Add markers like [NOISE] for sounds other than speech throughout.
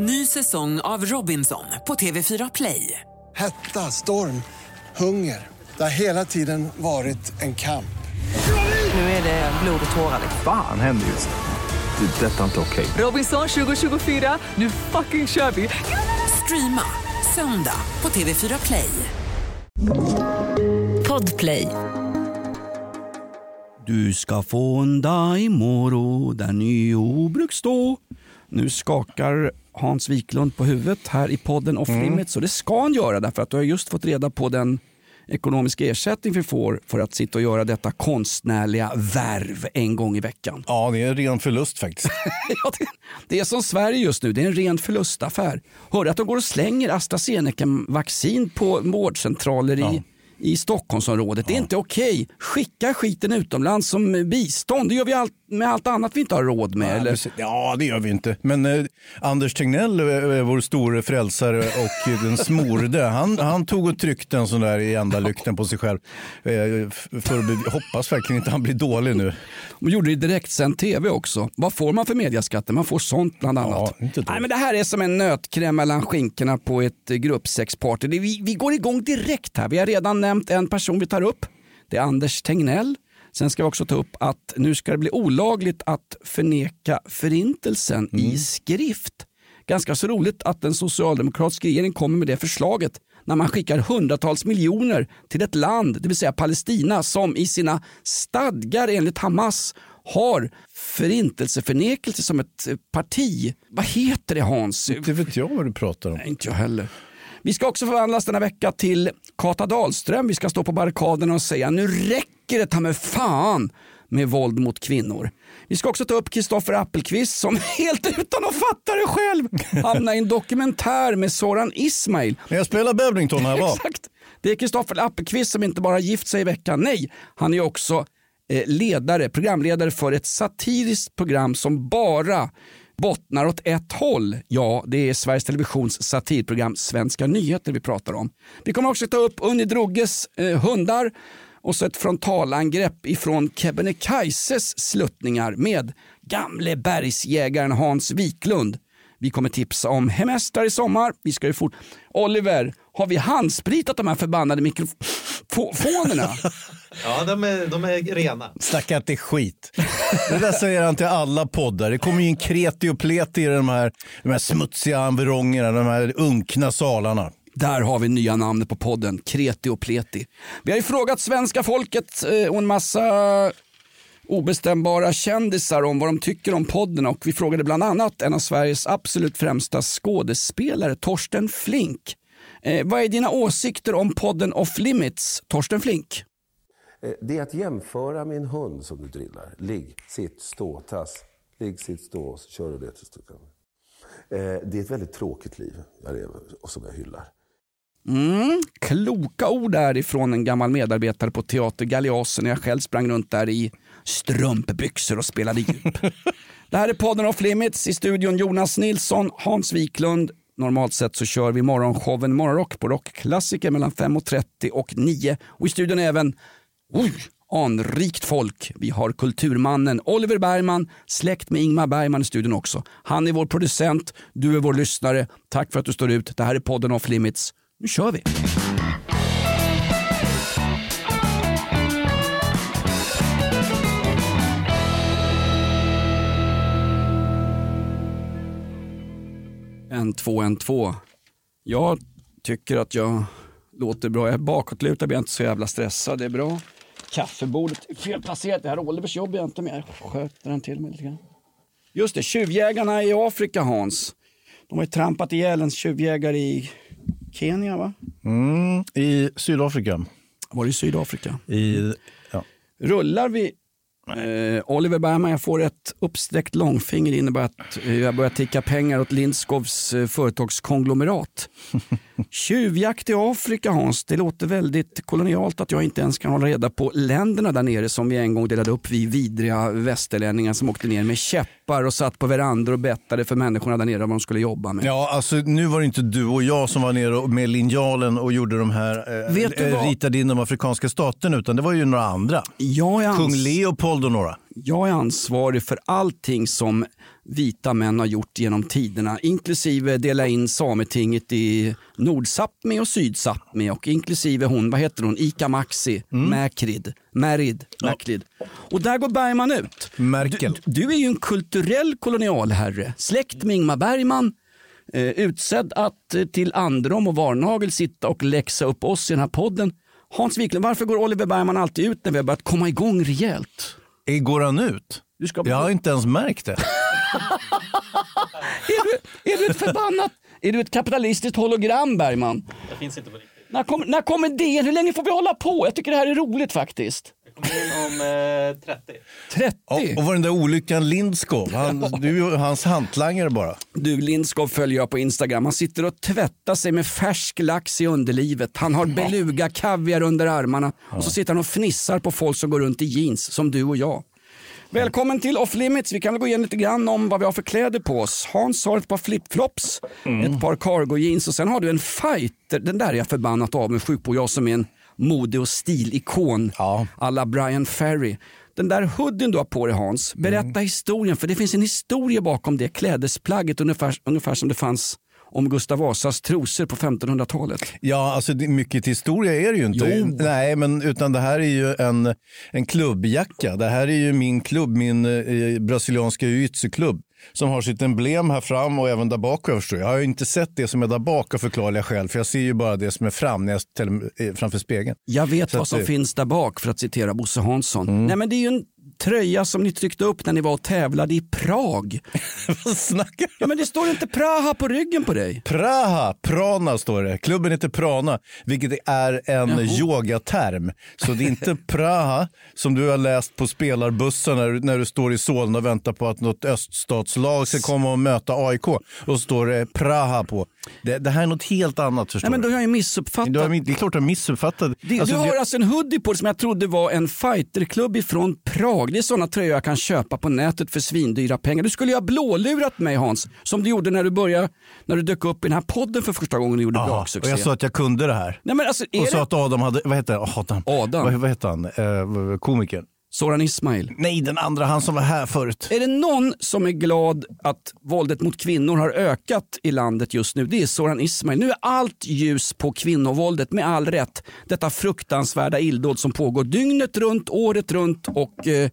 Ny säsong av Robinson på TV4 Play. Hetta, storm, hunger. Det har hela tiden varit en kamp. Nu är det blod och tårar. Fan händer just nu. Det. är Detta är inte okej. Robinson 2024, nu fucking kör vi! Streama söndag på TV4 Play. Podplay. Du ska få en dag imorgon där ny obruk stå. Nu skakar Hans Wiklund på huvudet här i podden Off Limits och det ska han göra därför att du har just fått reda på den ekonomiska ersättning vi får för att sitta och göra detta konstnärliga värv en gång i veckan. Ja, det är en ren förlust faktiskt. [LAUGHS] Ja, det, det är som Sverige just nu, det är en ren förlustaffär. Hörde att de går och slänger AstraZeneca-vaccin på vårdcentraler i, i Stockholmsområdet. Det är inte okej. Skicka skiten utomlands som bistånd. Det gör vi allt, med allt annat vi inte har råd med. Ja, eller? precis. Ja, det gör vi inte. Men eh, Anders Tegnell, eh, vår store frälsare och eh, den smorde, han, han tog och tryckte en sån där i ändalykten på sig själv. Eh, för att hoppas verkligen inte han blir dålig nu. De gjorde det i direktsänd tv också. Vad får man för mediaskatter? Man får sånt bland annat. Ja, inte dåligt. Nej, men det här är som en nötkräm mellan skinkorna på ett eh, gruppsexparty. Vi, vi går igång direkt här. Vi har redan nämnt en person vi tar upp. Det är Anders Tegnell. Sen ska vi också ta upp att nu ska det bli olagligt att förneka förintelsen Mm. i skrift. Ganska så roligt att den socialdemokratiska regeringen kommer med det förslaget när man skickar hundratals miljoner till ett land, det vill säga Palestina, som i sina stadgar enligt Hamas har förintelseförnekelse som ett parti. Vad heter det Hans? Det vet jag vad du pratar om. Nej, inte jag heller. Vi ska också förvandlas denna vecka till Kata Dahlström. Vi ska stå på barrikaderna och säga nu räcker det ta med fan med våld mot kvinnor. Vi ska också ta upp Kristoffer Appelqvist som [LAUGHS] helt utan att fatta det själv hamnar i en dokumentär med Soran Ismail. Jag spelar Babrington här va? [LAUGHS] Exakt. Det är Kristoffer Appelqvist som inte bara gift sig i veckan. Nej, han är också eh, ledare, programledare för ett satiriskt program som bara bottnar åt ett håll. Ja, det är Sveriges Televisions satirprogram Svenska nyheter vi pratar om. Vi kommer också ta upp Unni Drougges eh, hundar och så ett frontalangrepp ifrån Kebnekaises sluttningar med gamle bergsjägaren Hans Wiklund. Vi kommer tipsa om hemestrar i sommar. Vi ska ju fort... Oliver, har vi handspritat de här förbannade mikrofonerna? [LAUGHS] Ja, de är, de är rena. Snacka inte skit. Det där säger han till alla poddar. Det kommer ju in kreti och pleti i de här, de här smutsiga environgerna, de här unkna salarna. Där har vi nya namnet på podden, Kreti och Pleti. Vi har ju frågat svenska folket eh, och en massa obestämbara kändisar om vad de tycker om podden och vi frågade bland annat en av Sveriges absolut främsta skådespelare, Torsten Flink. Eh, vad är dina åsikter om podden Off Limits, Torsten Flink? Eh, det är att jämföra med en hund som du drillar. Ligg, sitt, stå, tass. Ligg, sitt, stå, så kör du det tills du kan. Eh, Det är ett väldigt tråkigt liv jag lever och som jag hyllar. Mm, kloka ord därifrån en gammal medarbetare på Teater Galeasen när jag själv sprang runt där i strumpbyxor och spelade djup. [LAUGHS] Det här är podden Off Limits i studion Jonas Nilsson, Hans Wiklund. Normalt sett så kör vi morgonshowen Morgonrock på Rockklassiker mellan 5.30 och 9. Och i studion är även, oj, anrikt folk. Vi har kulturmannen Oliver Bergman, släkt med Ingmar Bergman i studion också. Han är vår producent, du är vår lyssnare. Tack för att du står ut. Det här är podden Off Limits. Nu kör vi! En, två, en, två. Jag tycker att jag låter bra. Jag är bakåtlutad, blir är inte så jävla stressad. Det är bra. Kaffebordet är felplacerat. Det här är Olivers jobb egentligen, men jag sköter den till mig lite grann. Just det, tjuvjägarna i Afrika Hans. De har ju trampat ihjäl en tjuvjägare i Kenya va? Mm, I Sydafrika. Var det i Sydafrika? I, ja. Rullar vi eh, Oliver Bergman, jag får ett uppsträckt långfinger innebär att eh, jag börjar ticka pengar åt Lindskovs eh, företagskonglomerat. [LAUGHS] Tjuvjakt i Afrika Hans, det låter väldigt kolonialt att jag inte ens kan hålla reda på länderna där nere som vi en gång delade upp, vi vidriga västerlänningar som åkte ner med käppar och satt på verandor och bettade för människorna där nere vad de skulle jobba med. Ja, alltså nu var det inte du och jag som var nere med linjalen och gjorde de här, eh, Vet du eh, vad? ritade in de afrikanska staterna, utan det var ju några andra. Jag är, Kung ans- Leopold och några. jag är ansvarig för allting som vita män har gjort genom tiderna, inklusive dela in Sametinget i Nordsápmi och Sydsápmi och inklusive hon, vad heter hon, Ika Maxi, Mäkrid, Märid, Mäklid. Och där går Bergman ut. Merkel. Du, du är ju en kulturell kolonialherre, släkt med Ingmar Bergman, eh, utsedd att eh, till Androm och Varnagel sitta och läxa upp oss i den här podden. Hans Wiklund, varför går Oliver Bergman alltid ut när vi har börjat komma igång rejält? Går han ut? Jag har inte ens märkt det. [LAUGHS] [LAUGHS] är, du, är du ett förbannat, är du ett kapitalistiskt hologram Bergman? Det finns inte på riktigt. När, kom, när kommer det? Hur länge får vi hålla på? Jag tycker det här är roligt faktiskt. Om eh, 30. 30? Och, och var den där olyckan Lindskov, han, du hans hantlangare bara. Du, Lindskov följer jag på Instagram. Han sitter och tvättar sig med färsk lax i underlivet. Han har beluga kaviar under armarna. Och så sitter han och fnissar på folk som går runt i jeans, som du och jag. Välkommen till Off Limits. Vi kan väl gå igenom lite grann om vad vi har för kläder på oss. Hans har ett par flipflops, ett par cargo jeans och sen har du en fighter. Den där är jag förbannat avundsjuk på. Jag som är en mode och stilikon Ja. alla Brian Ferry. Den där hoodien du har på dig Hans, berätta historien för det finns en historia bakom det klädesplagget ungefär, ungefär som det fanns om Gustav Vasas trosor på 1500-talet. Ja, alltså mycket historia är det ju inte. Jo. Nej, men utan det här är ju en, en klubbjacka. Det här är ju min klubb, min eh, brasilianska jiu-jitsu-klubb som har sitt emblem här fram och även där bak. Jag, jag har ju inte sett det som är där bak av förklarliga skäl, för jag ser ju bara det som är fram när jag ställer, eh, framför spegeln. Jag vet Så vad som det- finns där bak för att citera Bosse Hansson. Nej men det är ju en tröja som ni tryckte upp när ni var och tävlade i Prag. [LAUGHS] Vad snackar Ja men det står inte Praha på ryggen på dig. Praha, Prana står det. Klubben heter Prana, vilket är en yogaterm. Så det är inte [LAUGHS] Praha som du har läst på spelarbussen när, du- när du står i Solna och väntar på att något öststatslag ska komma och möta AIK. Och står det Praha på. Det, det här är något helt annat förstår Nej men då du. har jag ju missuppfattat. Du har, det är klart du har missuppfattat. Det, Alltså, du har det- alltså en hoodie på dig som jag trodde var en fighterklubb ifrån Prag. Det är sådana tröjor jag kan köpa på nätet för svindyra pengar. Du skulle ju ha blålurat mig Hans, som du gjorde när du började, när du dök upp i den här podden för första gången och gjorde bra Aha, och jag sa att jag kunde det här. Nej men alltså, Och det sa att Adam hade, vad heter han? Adam? Adam. Vad, vad heter han? Eh, komikern? Soran Ismail? Nej, den andra, han som var här förut. Är det någon som är glad att våldet mot kvinnor har ökat i landet just nu, det är Soran Ismail. Nu är allt ljus på kvinnovåldet med all rätt. Detta fruktansvärda illdåd som pågår dygnet runt, året runt och eh,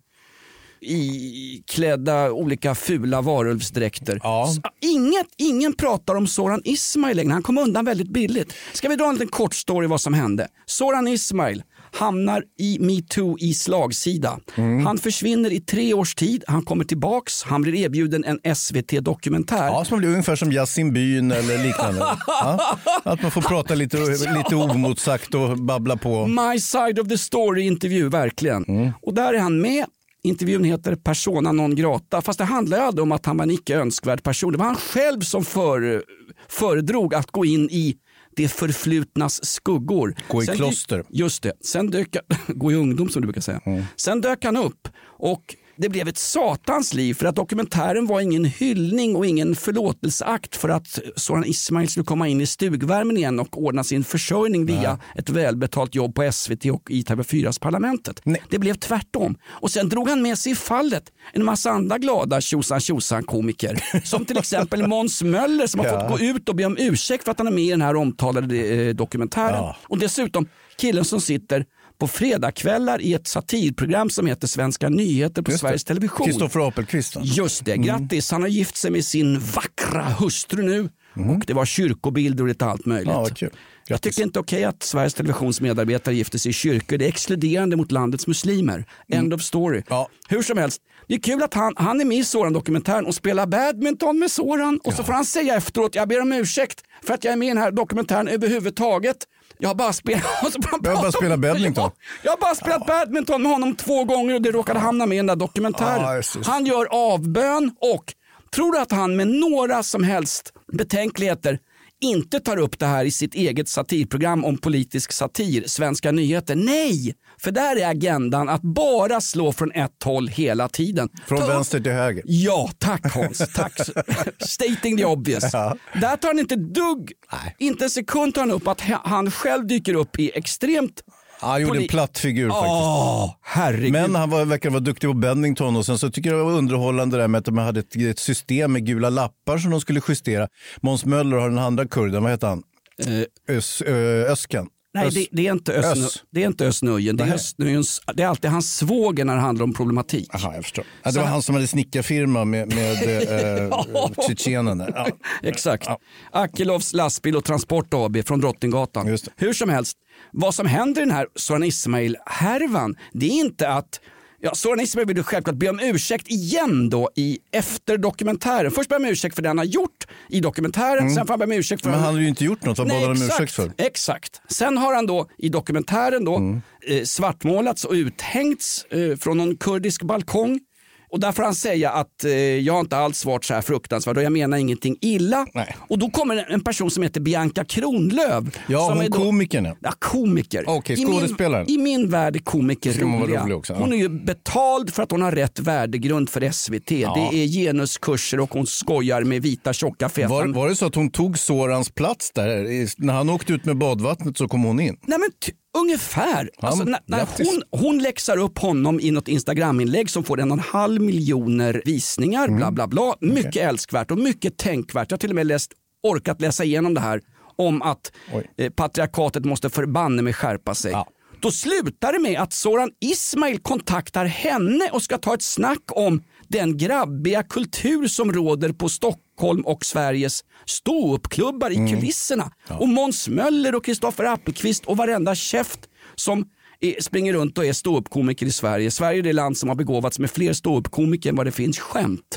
i klädda olika fula varulvsdräkter. Ja. Inget, ingen pratar om Soran Ismail längre, han kom undan väldigt billigt. Ska vi dra en liten kort story vad som hände? Soran Ismail hamnar i metoo i slagsida. Mm. Han försvinner i tre års tid, han kommer tillbaks, han blir erbjuden en SVT-dokumentär. Ja, som blir ungefär som Yasin Byn eller liknande. [LAUGHS] Ja, att man får prata lite, lite omotsagt och babbla på. My side of the story-intervju, verkligen. Mm. Och där är han med. Intervjun heter Persona non grata, fast det handlar aldrig om att han var en icke önskvärd person. Det var han själv som för, föredrog att gå in i det förflutnas skuggor. Gå i Sen kloster. Just det. Sen dök, [LAUGHS] gå i ungdom som du brukar säga. Mm. Sen dök han upp och det blev ett satans liv för att dokumentären var ingen hyllning och ingen förlåtelseakt för att Soran Ismail skulle komma in i stugvärmen igen och ordna sin försörjning via ett välbetalt jobb på SVT och i TV4s Parlamentet. Nej. Det blev tvärtom. Och sen drog han med sig i fallet en massa andra glada tjosan tjosan komiker. [LAUGHS] Som till exempel Måns Möller som har Ja. fått gå ut och be om ursäkt för att han är med i den här omtalade eh, dokumentären. Ja. Och dessutom killen som sitter på fredagskvällar i ett satirprogram som heter Svenska nyheter på Just det. Sveriges Television. Kristoffer Apelqvist. Just det, grattis. Han har gift sig med sin vackra hustru nu. Och det var kyrkobilder och lite allt möjligt. Ja, kul. Jag tycker inte okej att Sveriges Televisions medarbetare gifter sig i kyrkor. Det är exkluderande mot landets muslimer. End of story. Ja. Hur som helst, det är kul att han, han är med i Soran-dokumentären och spelar badminton med Soran. Och så får han säga efteråt, jag ber om ursäkt för att jag är med i den här dokumentären överhuvudtaget. Jag har bara spelat, [LAUGHS] Jag har bara spelat badminton. Ja, jag har bara spelat badminton med honom två gånger och det råkade hamna med i den där dokumentären. Han gör avbön och tror du att han med några som helst betänkligheter inte tar upp det här i sitt eget satirprogram om politisk satir, Svenska nyheter. Nej, för där är agendan att bara slå från ett håll hela tiden. Från Ta vänster till höger. Ja, tack Hans. Tack. [LAUGHS] Stating the obvious. Där tar han inte dugg, inte en sekund tar han upp att han själv dyker upp i extremt Han gjorde en platt figur faktiskt. Herregud. Men han var, verkar vara duktig på Bennington och sen så tycker jag det var underhållande där med att de hade ett, ett system med gula lappar som de skulle justera. Måns Möller har den andra kurden, vad heter han? Ös, ö, Öskan. Nej, det, det är inte Ösn, Ös. det är inte Ösnöjen. Det är, Nej. Östnöjens, det är alltid hans svåger när det handlar om problematik. Jaha, jag förstår. Ja, det var han som hade snickarfirma med, med [LAUGHS] äh, tjetjenen. där. Ja. [LAUGHS] Exakt. Akilovs lastbil och transport AB från Drottninggatan. Hur som helst, vad som händer i den här Soran Ismail-härvan, det är inte att Ja, Soran Ismail vill självklart be om ursäkt igen då i efter dokumentären. Först ber han om ursäkt för det han har gjort i dokumentären, sen får han be om ursäkt för Mm. Men han hade ju inte gjort något, vad bad han om ursäkt för? Exakt. Sen har han då i dokumentären då Mm. eh, svartmålats och uthängts eh, från någon kurdisk balkong. Och där får han säga att eh, jag har inte alls varit så här fruktansvärd och jag menar ingenting illa. Nej. Och då kommer en person som heter Bianca Kronlöf. Ja, som hon är då, komikern. ja. Ja, komiker. Okej, I min- skådespelaren. I min värld är komiker Ska roliga. rolig också, ja. Hon är ju betald för att hon har rätt värdegrund för SVT. Det är genuskurser och hon skojar med vita tjocka feta Var, var det så att hon tog Sorans plats där? När han åkte ut med badvattnet så kom hon in. Nej men ungefär. Ja, Alltså, när, när hon, hon läxar upp honom i något Instagraminlägg som får en och en halv miljoner visningar. Mm. Bla bla bla. Mycket älskvärt och mycket tänkvärt. Jag har till och med läst, orkat läsa igenom det här om att eh, patriarkatet måste förbanne med skärpa sig. Ja. Då slutar det med att Soran Ismail kontaktar henne och ska ta ett snack om den grabbiga kultur som råder på Stockholm och Sveriges ståuppklubbar i kulisserna. Och Måns Möller och Kristoffer Appelqvist och varenda käft som är, springer runt och är ståuppkomiker i Sverige. Sverige är det land som har begåvats med fler ståuppkomiker än vad det finns skämt.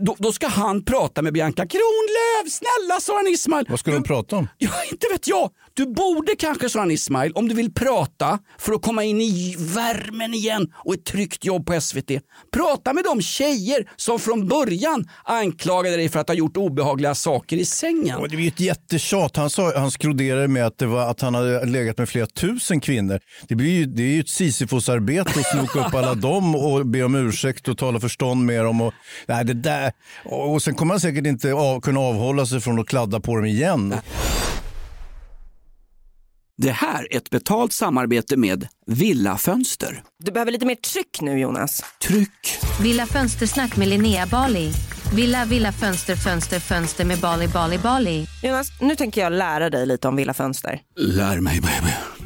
Då, då ska han prata med Bianca Kronlöf. Snälla Soran Ismail. Vad Du- de prata om? Ja, inte vet jag. Du borde kanske Soran Ismail, om du vill prata för att komma in i värmen igen och ett tryggt jobb på SVT. Prata med de tjejer som från början anklagade dig för att ha gjort obehagliga saker i sängen. Och Det är ju ett jättetjat. Han, sa, han skroderade med att, det var, att han hade legat med flera tusen kvinnor. Det, blir ju, det är ju ett Sisyfos-arbete att snoka upp alla dem och be om ursäkt och tala förstånd med dem. Och, nej, det där. Och och sen kommer han säkert inte av, kunna avhålla sig från att kladda på dem igen. Det här är ett betalt samarbete med Villa Fönster. Du behöver lite mer tryck nu Jonas. Tryck! Villa Fönstersnack med Linnea Bali. Villa, villa, fönster, fönster, fönster med Bali, Bali, Bali. Jonas, nu tänker jag lära dig lite om Villa Fönster. Lär mig baby.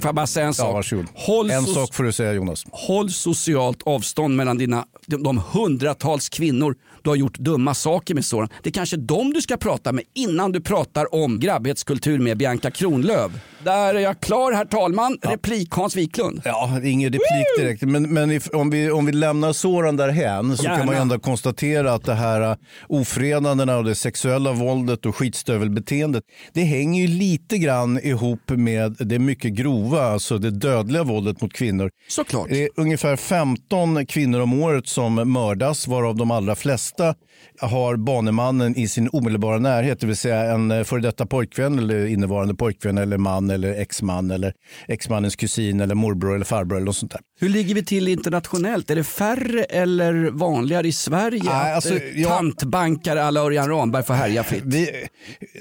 Får jag bara säga en sak? Ja. Håll en sak får du säga Jonas. Håll socialt avstånd mellan dina, de, de hundratals kvinnor du har gjort dumma saker med sådan. Det är kanske dem du ska prata med innan du pratar om grabbhetskultur med Bianca Kronlöf. Där är jag klar herr talman. Replik Hans Wiklund. Ja, ingen replik direkt. Men, men if, om, vi, om vi lämnar såren därhän så Gärna. kan man ändå konstatera att det här uh, ofredandena och det sexuella våldet och skitstövelbeteendet det hänger ju lite grann ihop med det mycket grova, alltså det dödliga våldet mot kvinnor. Såklart. Det är ungefär 15 kvinnor om året som mördas varav de allra flesta har banemannen i sin omedelbara närhet, det vill säga en eh, före detta pojkvän eller innevarande pojkvän eller man eller exman eller exmannens kusin eller morbror eller farbror eller något sånt där. Hur ligger vi till internationellt? Är det färre eller vanligare i Sverige Nej, att alltså, eh, jag- tantbankare alla Örjan Ramberg får härja fritt? Vi,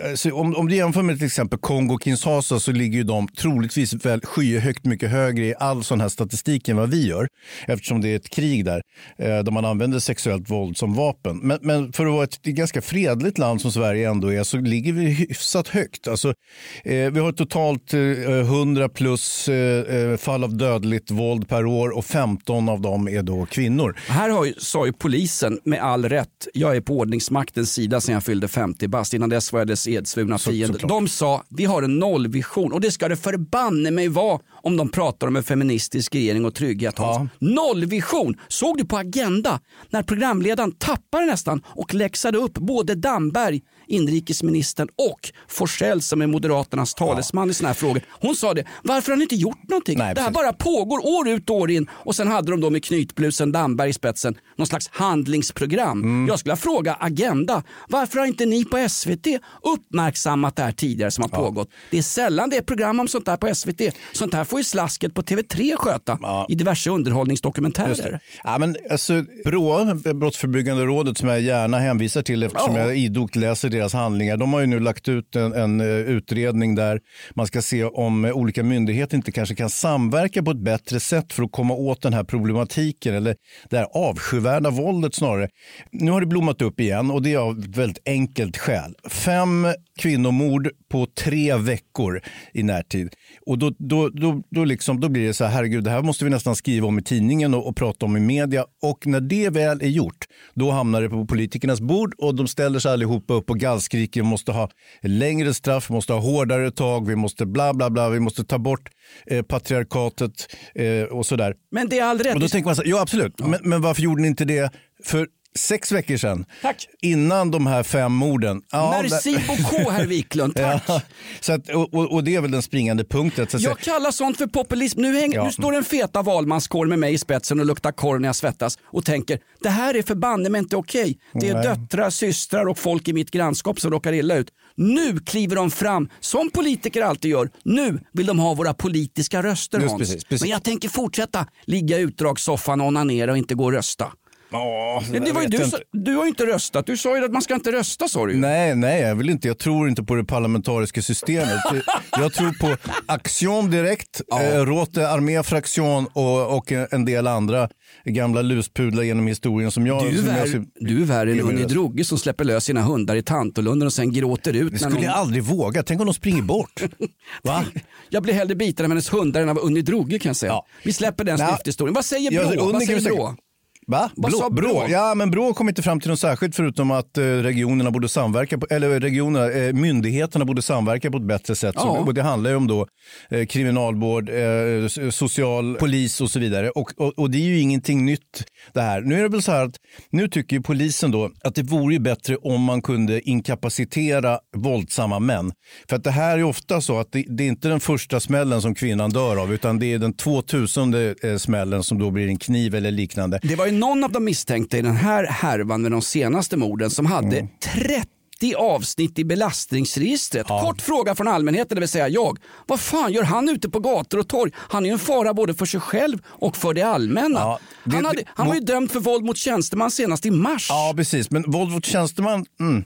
alltså, om, om du jämför med till exempel Kongo-Kinshasa så ligger ju de troligtvis väl skyhögt mycket högre i all sån här statistik än vad vi gör. Eftersom det är ett krig där, eh, där man använder sexuellt våld som vapen. Men, men för att vara ett ganska fredligt land som Sverige ändå är så ligger vi hyfsat högt. Alltså, eh, vi har totalt eh, 100 plus eh, eh, fall av dödligt våld per år och 15 av dem är då kvinnor. Här har ju, sa ju polisen med all rätt, jag är på ordningsmaktens sida sedan jag fyllde 50 bast. Innan dess var jag dess edsvurna Så- fiende. såklart. De sa, vi har en nollvision och det ska det förbanne mig vara om de pratar om en feministisk regering och trygghet. Hans. Nollvision! Såg du på Agenda när programledaren tappade nästan och läxade upp både Damberg, inrikesministern och Forsell som är Moderaternas talesman i såna här frågor. Hon sa det, varför har ni inte gjort någonting? det här precis. bara pågår år ut och år in och sen hade de då med knytblusen Damberg i spetsen någon slags handlingsprogram. Mm. Jag skulle fråga Agenda, varför har inte ni på SVT uppmärksammat det här tidigare som har pågått? Det är sällan det är program om sånt här på SVT. Sånt här får ju slasket på TV3 sköta i diverse underhållningsdokumentärer. det. Ja, men alltså, BRÅ, Brottsförebyggande rådet, som jag gärna hänvisar till eftersom Ja. jag idogt läser deras handlingar, de har ju nu lagt ut en, en eh, utredning där man ska se om eh, olika myndigheter inte kanske kan samverka på ett bättre sätt för att komma åt den här problematiken eller det här avskyvärda våldet snarare. Nu har det blommat upp igen och det är av ett väldigt enkelt skäl. Fem kvinnomord på tre veckor i närtid. Och då, då, då, då, liksom, då blir det så här, herregud, det här måste vi nästan skriva om i tidningen och, och prata om i media. Och när det väl är gjort, då hamnar det på politikernas bord och de ställer sig allihopa upp och gallskriker, vi måste ha längre straff, vi måste ha hårdare tag, vi måste bla bla bla, vi måste ta bort eh, patriarkatet eh, och sådär. Men det är all rätt. Och då tänker man så här, ja absolut, Men, men varför gjorde ni inte det för sex veckor sedan? Tack. Innan de här fem morden. Ja, Merci där- beaucoup herr [LAUGHS] Wiklund, tack. Ja, så att, och, och, det är väl den springande punkten. Att säga. Jag kallar sånt för populism. Nu, hänger, Ja. nu står en feta valmanskår med mig i spetsen och luktar korv när jag svettas och tänker det här är förbanne mig inte okej. Det är Nej. döttrar, systrar och folk i mitt grannskap som råkar illa ut. Nu kliver de fram, som politiker alltid gör. Nu vill de ha våra politiska röster Just Hans. precis, precis. Men jag tänker fortsätta ligga i utdragssoffan och onanera och inte gå och rösta. Ja, Det, det var du, inte. du har ju inte röstat. Du sa ju att man ska inte rösta sa du ju. Nej, nej, jag vill inte. Jag tror inte på det parlamentariska systemet. jag tror på Action Direkt, Ja. eh, Rote Armé Fraktion och, och en del andra gamla luspudlar genom historien som jag... Du är, som jag du är värre än Unni Drougge som släpper lös sina hundar i Tantolunden och sen gråter ut. Det skulle någon... jag aldrig våga. Tänk om de springer bort. [LAUGHS] Va? Jag blir hellre biten av hennes hundar än av Unni Drougge kan jag säga. Ja. Vi släpper den Nej. snyfthistorien. Vad säger Brå? Vad säger Brå? Va? Vad sa Brå? Brå? Ja, men Brå kom inte fram till något särskilt förutom att eh, regionerna borde samverka, på, eller regionerna, eh, myndigheterna borde samverka på ett bättre sätt. Ja. Så, och det handlar ju om då eh, kriminalvård, eh, social, polis och så vidare. Och, och, och det är ju ingenting nytt det här. Nu är det väl så här att nu tycker ju polisen då att det vore ju bättre om man kunde inkapacitera våldsamma män. För att det här är ofta så att det, det är inte den första smällen som kvinnan dör av utan det är den 2000 eh, smällen som då blir en kniv eller liknande. Det var ju någon av de misstänkta i den här härvan med de senaste morden som hade Mm. 30 avsnitt i belastningsregistret. Kort fråga från allmänheten, det vill säga jag. Vad fan gör han ute på gator och torg? Han är ju en fara både för sig själv och för det allmänna. Ja, det- han, hade, han var ju dömd för våld mot tjänsteman senast i mars. Ja, precis. Men våld mot tjänsteman, mm.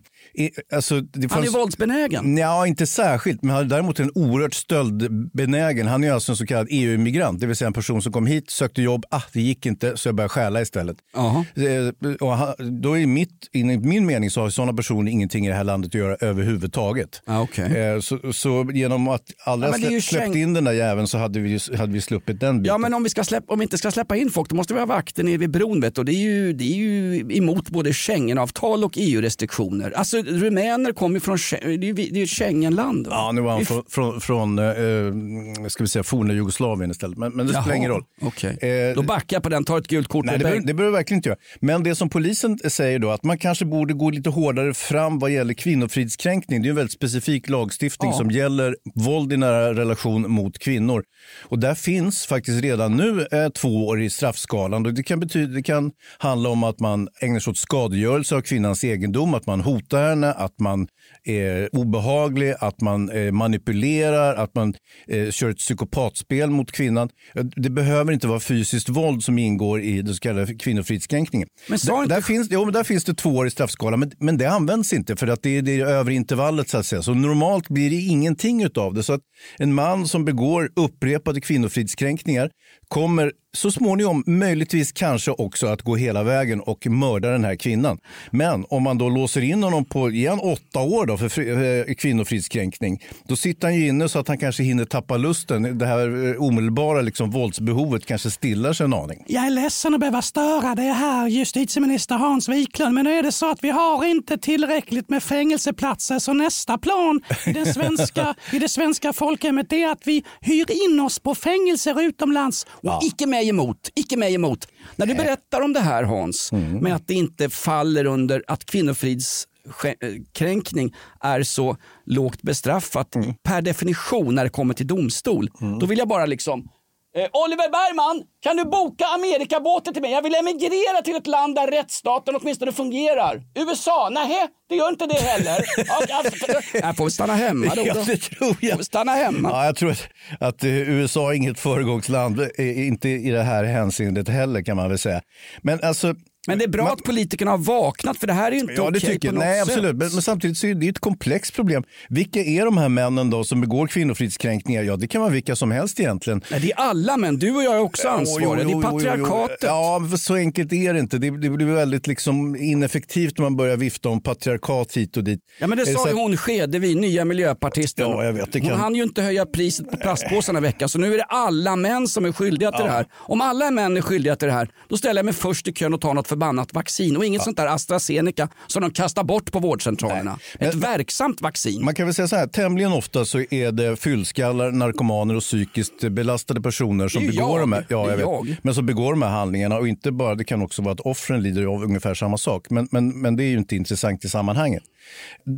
Alltså, det Han är våldsbenägen. Ja, inte särskilt, men han är däremot en oerhört stöldbenägen. Han är alltså en så kallad EU-immigrant, det vill säga en person som kom hit, sökte jobb, ah, det gick inte, så jag började stjäla istället. Eh, Och han, då är mitt, enligt min mening så har sådana personer ingenting i det här landet att göra överhuvudtaget. Eh, Så, så genom att alla Ja, men det är ju slä, släppt in den där jäveln så hade vi, hade vi sluppit den biten. Ja men om vi, ska släppa, om vi inte ska släppa in folk då måste vi ha vakter nere vid bron vet och det är ju, det är ju emot både Schengenavtal och EU-restriktioner. Alltså rumäner kommer från, det är ju ett Schengenland. va? Ja, nu var han från, från, från eh, ska vi säga, forna Jugoslavien istället. Men, men det spelar ingen roll. okej. Eh, Då backar jag på den, tar ett gult kort. Nej, det behöver, det behöver verkligen inte göra. Men det som polisen säger då, att man kanske borde gå lite hårdare fram vad gäller kvinnofridskränkning. Det är en väldigt specifik lagstiftning Ja. som gäller våld i nära relation mot kvinnor. Och där finns faktiskt redan nu eh, två år i straffskalan. Och det, kan betyda, det kan handla om att man ägnar sig åt skadegörelse av kvinnans egendom, att man hotar henne, att man är obehaglig, att man eh, manipulerar, att man eh, kör ett psykopatspel mot kvinnan. Det behöver inte vara fysiskt våld som ingår i den så kallade kvinnofridskränkningen. Men sa där, där, finns, jo, men där finns det två år i straffskalan, men, men det används inte för att det är det övre intervallet. Så, att säga. så normalt blir det ingenting av det. Så att en man som begår upprepade kvinnofridskränkningar kommer så småningom möjligtvis kanske också att gå hela vägen och mörda den här kvinnan. Men om man då låser in honom på igen åtta år då för fri- eh, kvinnofridskränkning, då sitter han ju inne så att han kanske hinner tappa lusten. Det här eh, omedelbara liksom, våldsbehovet kanske stillar sig en aning. Jag är ledsen att behöva störa dig här, justitieminister Hans Wiklund, men nu är det så att vi har inte tillräckligt med fängelseplatser, så nästa plan i, den svenska, [LAUGHS] i det svenska folkhemmet är att vi hyr in oss på fängelser utomlands. Och icke mig emot, icke mig emot. När du berättar om det här Hans, med att det inte faller under att kvinnofridskränkning är så lågt bestraffat per definition när det kommer till domstol. Då vill jag bara liksom Eh, Oliver Bergman, kan du boka Amerikabåten till mig? Jag vill emigrera till ett land där rättsstaten åtminstone fungerar. USA? Nej, det gör inte det heller. Alltså, [LAUGHS] jag får stanna hemma då. Ja, det tror jag. Får stanna hemma. Ja, jag tror att, att eh, USA är inget föregångsland, eh, inte i det här hänseendet heller kan man väl säga. Men alltså Men det är bra att politikerna har vaknat för det här är ju inte Ja, det okej tycker på något Nej, sätt. absolut. Men, men samtidigt så är det ett komplext problem. Vilka är de här männen då som begår kvinnofridskränkningar? Ja, det kan vara vilka som helst egentligen. Nej, det är alla män. Du och jag är också Jo, ansvariga. jo, Det jo, är jo, jo. patriarkatet. Ja, men så enkelt är det inte. Det, det blir väldigt liksom ineffektivt när man börjar vifta om patriarkat hit och dit. Ja, men det Är sa ju att- hon Skedevi, nya miljöpartisten. Ja, jag vet, det Hon kan- hann ju inte höja priset på plastpåsarna i veckan så nu är det alla män som är skyldiga till det här. Om alla män är skyldiga till det här, då ställer jag mig först i kön och tar något förbannat vaccin och inget sånt där AstraZeneca som de kastar bort på vårdcentralerna. Ett verksamt vaccin. Man kan väl säga så här, tämligen ofta så är det fyllskallar, narkomaner och psykiskt belastade personer som begår jag. de här, ja, jag vet, jag. men som begår de här handlingarna och inte bara, det kan också vara att offren lider av ungefär samma sak. Men, men, men det är ju inte intressant i sammanhanget.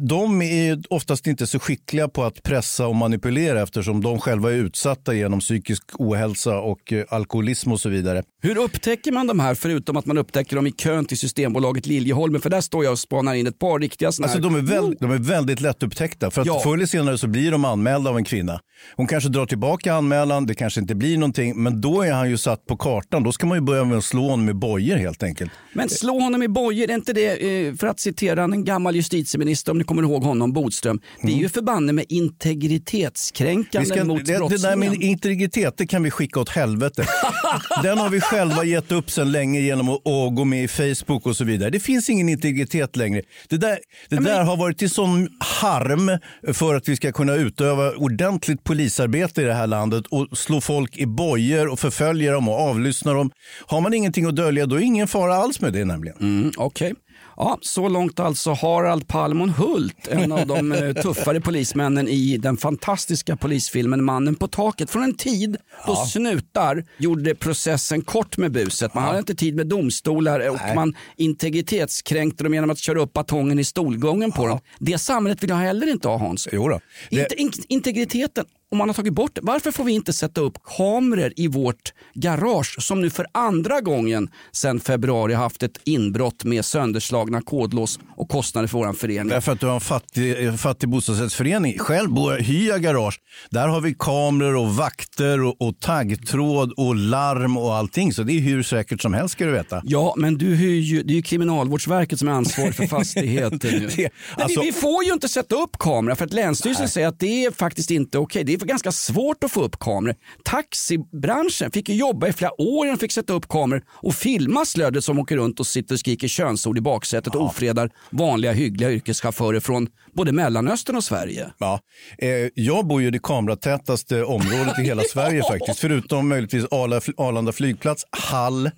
De är oftast inte så skickliga på att pressa och manipulera eftersom de själva är utsatta genom psykisk ohälsa och eh, alkoholism och så vidare. Hur upptäcker man de här förutom att man upptäcker dem i kön till Systembolaget Liljeholmen? För där står jag och spanar in ett par riktiga såna Alltså, de, är väl, de är väldigt lättupptäckta. För att Ja. förr eller senare så blir de anmälda av en kvinna. Hon kanske drar tillbaka anmälan, det kanske inte blir någonting. Men då är han ju satt på kartan. Då ska man ju börja med att slå honom med bojor helt enkelt. Men slå honom i bojor, är inte det, eh, för att citera en gammal justitieminister, om ni kommer ihåg honom, Bodström. Det är ju förbanne med integritetskränkande ska, mot det, det där med integritet det kan vi skicka åt helvete. [LAUGHS] Den har vi själva gett upp sedan länge genom att, att gå med i Facebook och så vidare. Det finns ingen integritet längre. Det där, det där har varit till sån harm för att vi ska kunna utöva ordentligt polisarbete i det här landet och slå folk i bojor och förfölja dem och avlyssna dem. Har man ingenting att dölja då är ingen fara alls med det nämligen. Mm, Okej. Ja, så långt alltså Harald Palmon Hult, en av de eh, [LAUGHS] tuffare polismännen i den fantastiska polisfilmen Mannen på taket. Från en tid då snutar gjorde processen kort med buset. Man hade inte tid med domstolar och man integritetskränkte dem genom att köra upp batongen i stolgången på dem. Det samhället vill jag heller inte ha Hans. Jo då. Det- Inte, in, integriteten, om man har tagit bort varför får vi inte sätta upp kameror i vårt garage som nu för andra gången sedan februari haft ett inbrott med sönderslagna kodlås och kostnader för vår förening? Därför att du har en fattig, fattig bostadsrättsförening. Själv bor jag hyr jag garage. Där har vi kameror och vakter och, och taggtråd och larm och allting. Så det är hur säkert som helst ska du veta. Ja, men du hyr ju, det är ju Kriminalvårdsverket som är ansvarig för [LAUGHS] fastigheter nu. Det- alltså- vi, vi får ju inte sätta upp kameror för att Länsstyrelsen säger att det är faktiskt inte okej. Det är ganska svårt att få upp kameror. Taxibranschen fick ju jobba i flera år innan de fick sätta upp kameror och filma slödet som åker runt och sitter och skriker könsord i baksätet och ofredar vanliga hyggliga yrkeschaufförer från både Mellanöstern och Sverige. Ja. Eh, jag bor ju i det kameratätaste området i hela [LAUGHS] Sverige faktiskt. Förutom möjligtvis Arla, Arlanda flygplats, Hall,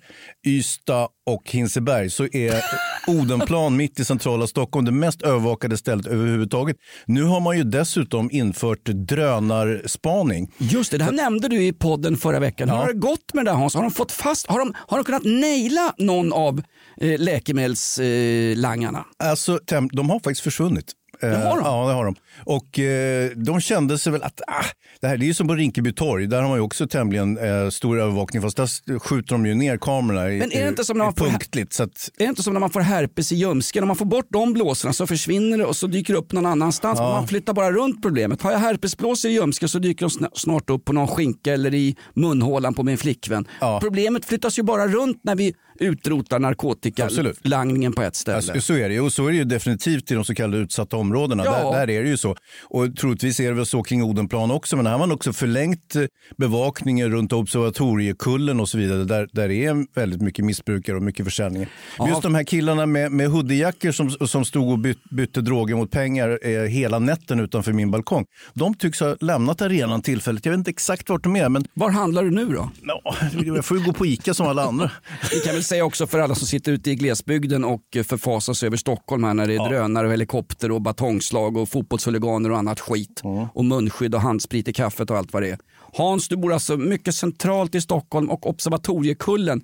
Ystad och Hinseberg så är Odenplan mitt i centrala Stockholm det mest övervakade stället överhuvudtaget. Nu har man ju dessutom infört drönarspaning. Just det, det här nämnde du i podden förra veckan. Hur har det gått med det här Hans? Har de fått fast, har de, har de kunnat naila någon av eh, läkemedelslangarna? Alltså, tem- de har faktiskt försvunnit. Eh, Det har de? Ja, det har de. Och eh, de kände sig väl att ah, det här det är ju som på Rinkeby torg. Där har man ju också tämligen eh, stor övervakning. Fast där skjuter de ju ner kamerorna Men är det inte som när man får- punktligt. Så att, Är det inte som när man får herpes i ljumsken? Om man får bort de blåsorna så försvinner det och så dyker det upp någon annanstans. Ja. Man flyttar bara runt problemet. Har jag herpesblåsor i ljumsken så dyker de sna- snart upp på någon skinka eller i munhålan på min flickvän. Problemet flyttas ju bara runt när vi utrotar narkotikalangningen på ett ställe. Alltså, så är det. Och så är det ju definitivt i de så kallade utsatta områdena. Ja. Där, där är det ju så. Och troligtvis är det väl så kring Odenplan också. Men här har man också förlängt eh, bevakningen runt Observatoriekullen och så vidare. Där, där är väldigt mycket missbrukare och mycket försäljning. Ja. Just de här killarna med, med hoodiejackor som, som stod och byt, bytte droger mot pengar eh, hela natten utanför min balkong. De tycks ha lämnat arenan tillfälligt. Jag vet inte exakt vart de är. Men... Var handlar du nu då? Ja, [LAUGHS] jag får ju gå på Ica som alla andra. Vi kan väl säga också för alla som sitter ute i glesbygden och förfasar sig över Stockholm här när det är drönare och helikopter och batongslag och fotbollshuliganer och annat skit. Och munskydd och handsprit i kaffet och allt vad det är. Hans, du bor alltså mycket centralt i Stockholm och Observatoriekullen,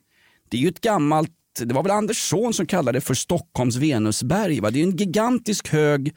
det är ju ett gammalt det var väl Anders son som kallade det för Stockholms Venusberg. Va? Det är en gigantisk hög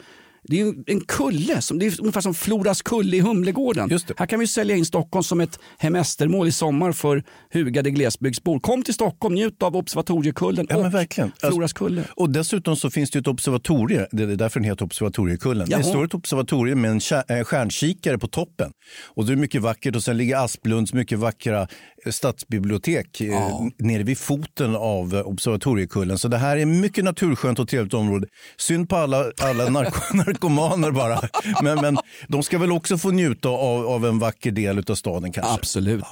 det är en kulle, som, det är ungefär som Floras kulle i Humlegården. Här kan vi sälja in Stockholm som ett hemestermål i sommar för hugade glesbygdsbor. Kom till Stockholm, njut av Observatoriekullen Ja, och verkligen. Floras kulle. Och dessutom så finns det ett observatorie, det är därför den heter Observatoriekullen. Jaha. Det står ett observatorium med en eh, stjärnkikare på toppen. Och det är mycket vackert och sen ligger Asplunds mycket vackra eh, stadsbibliotek eh, nere vid foten av Observatoriekullen. Så det här är mycket naturskönt och trevligt område. Synd på alla, alla [LAUGHS] narko- narkomaner bara. Men, men de ska väl också få njuta av, av en vacker del av staden kanske. Absolut. Eh,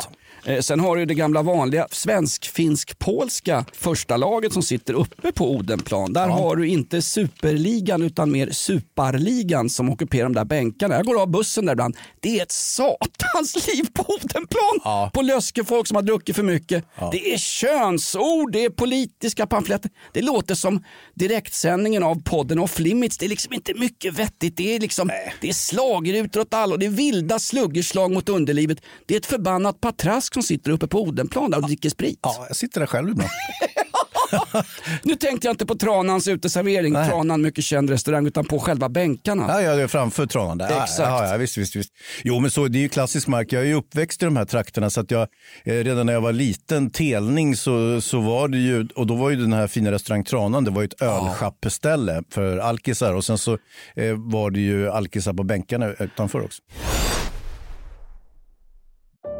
Sen har du det gamla vanliga svensk-finsk-polska första laget som sitter uppe på Odenplan. Där har du inte superligan utan mer superligan som ockuperar de där bänkarna. Jag går av bussen där ibland. Det är ett satans [LAUGHS] liv på Odenplan. På Löskefolk som har druckit för mycket. Det är könsord, det är politiska pamfletter. Det låter som direktsändningen av podden Off Limits. Det är liksom inte mycket vettigt. Det är, liksom, det är schlagerrutor åt alla och det är vilda sluggerslag mot underlivet. Det är ett förbannat patrask som sitter uppe på Odenplan där och dricker sprit. Ja, jag sitter där själv ibland. [LAUGHS] Nu tänkte jag inte på Tranans uteservering, Tranan mycket känd restaurang, utan på själva bänkarna. Ja, ja, det är framför Tranan. Där. Exakt. Ja, ja, visst, visst, visst. Jo, men så, det är ju klassisk mark. Jag är ju uppväxt i de här trakterna så att jag eh, redan när jag var liten, telning, så, så var det ju, och då var ju den här fina restaurang Tranan, det var ju ett ölschappeställe för alkisar och sen så eh, var det ju alkisar på bänkarna utanför också.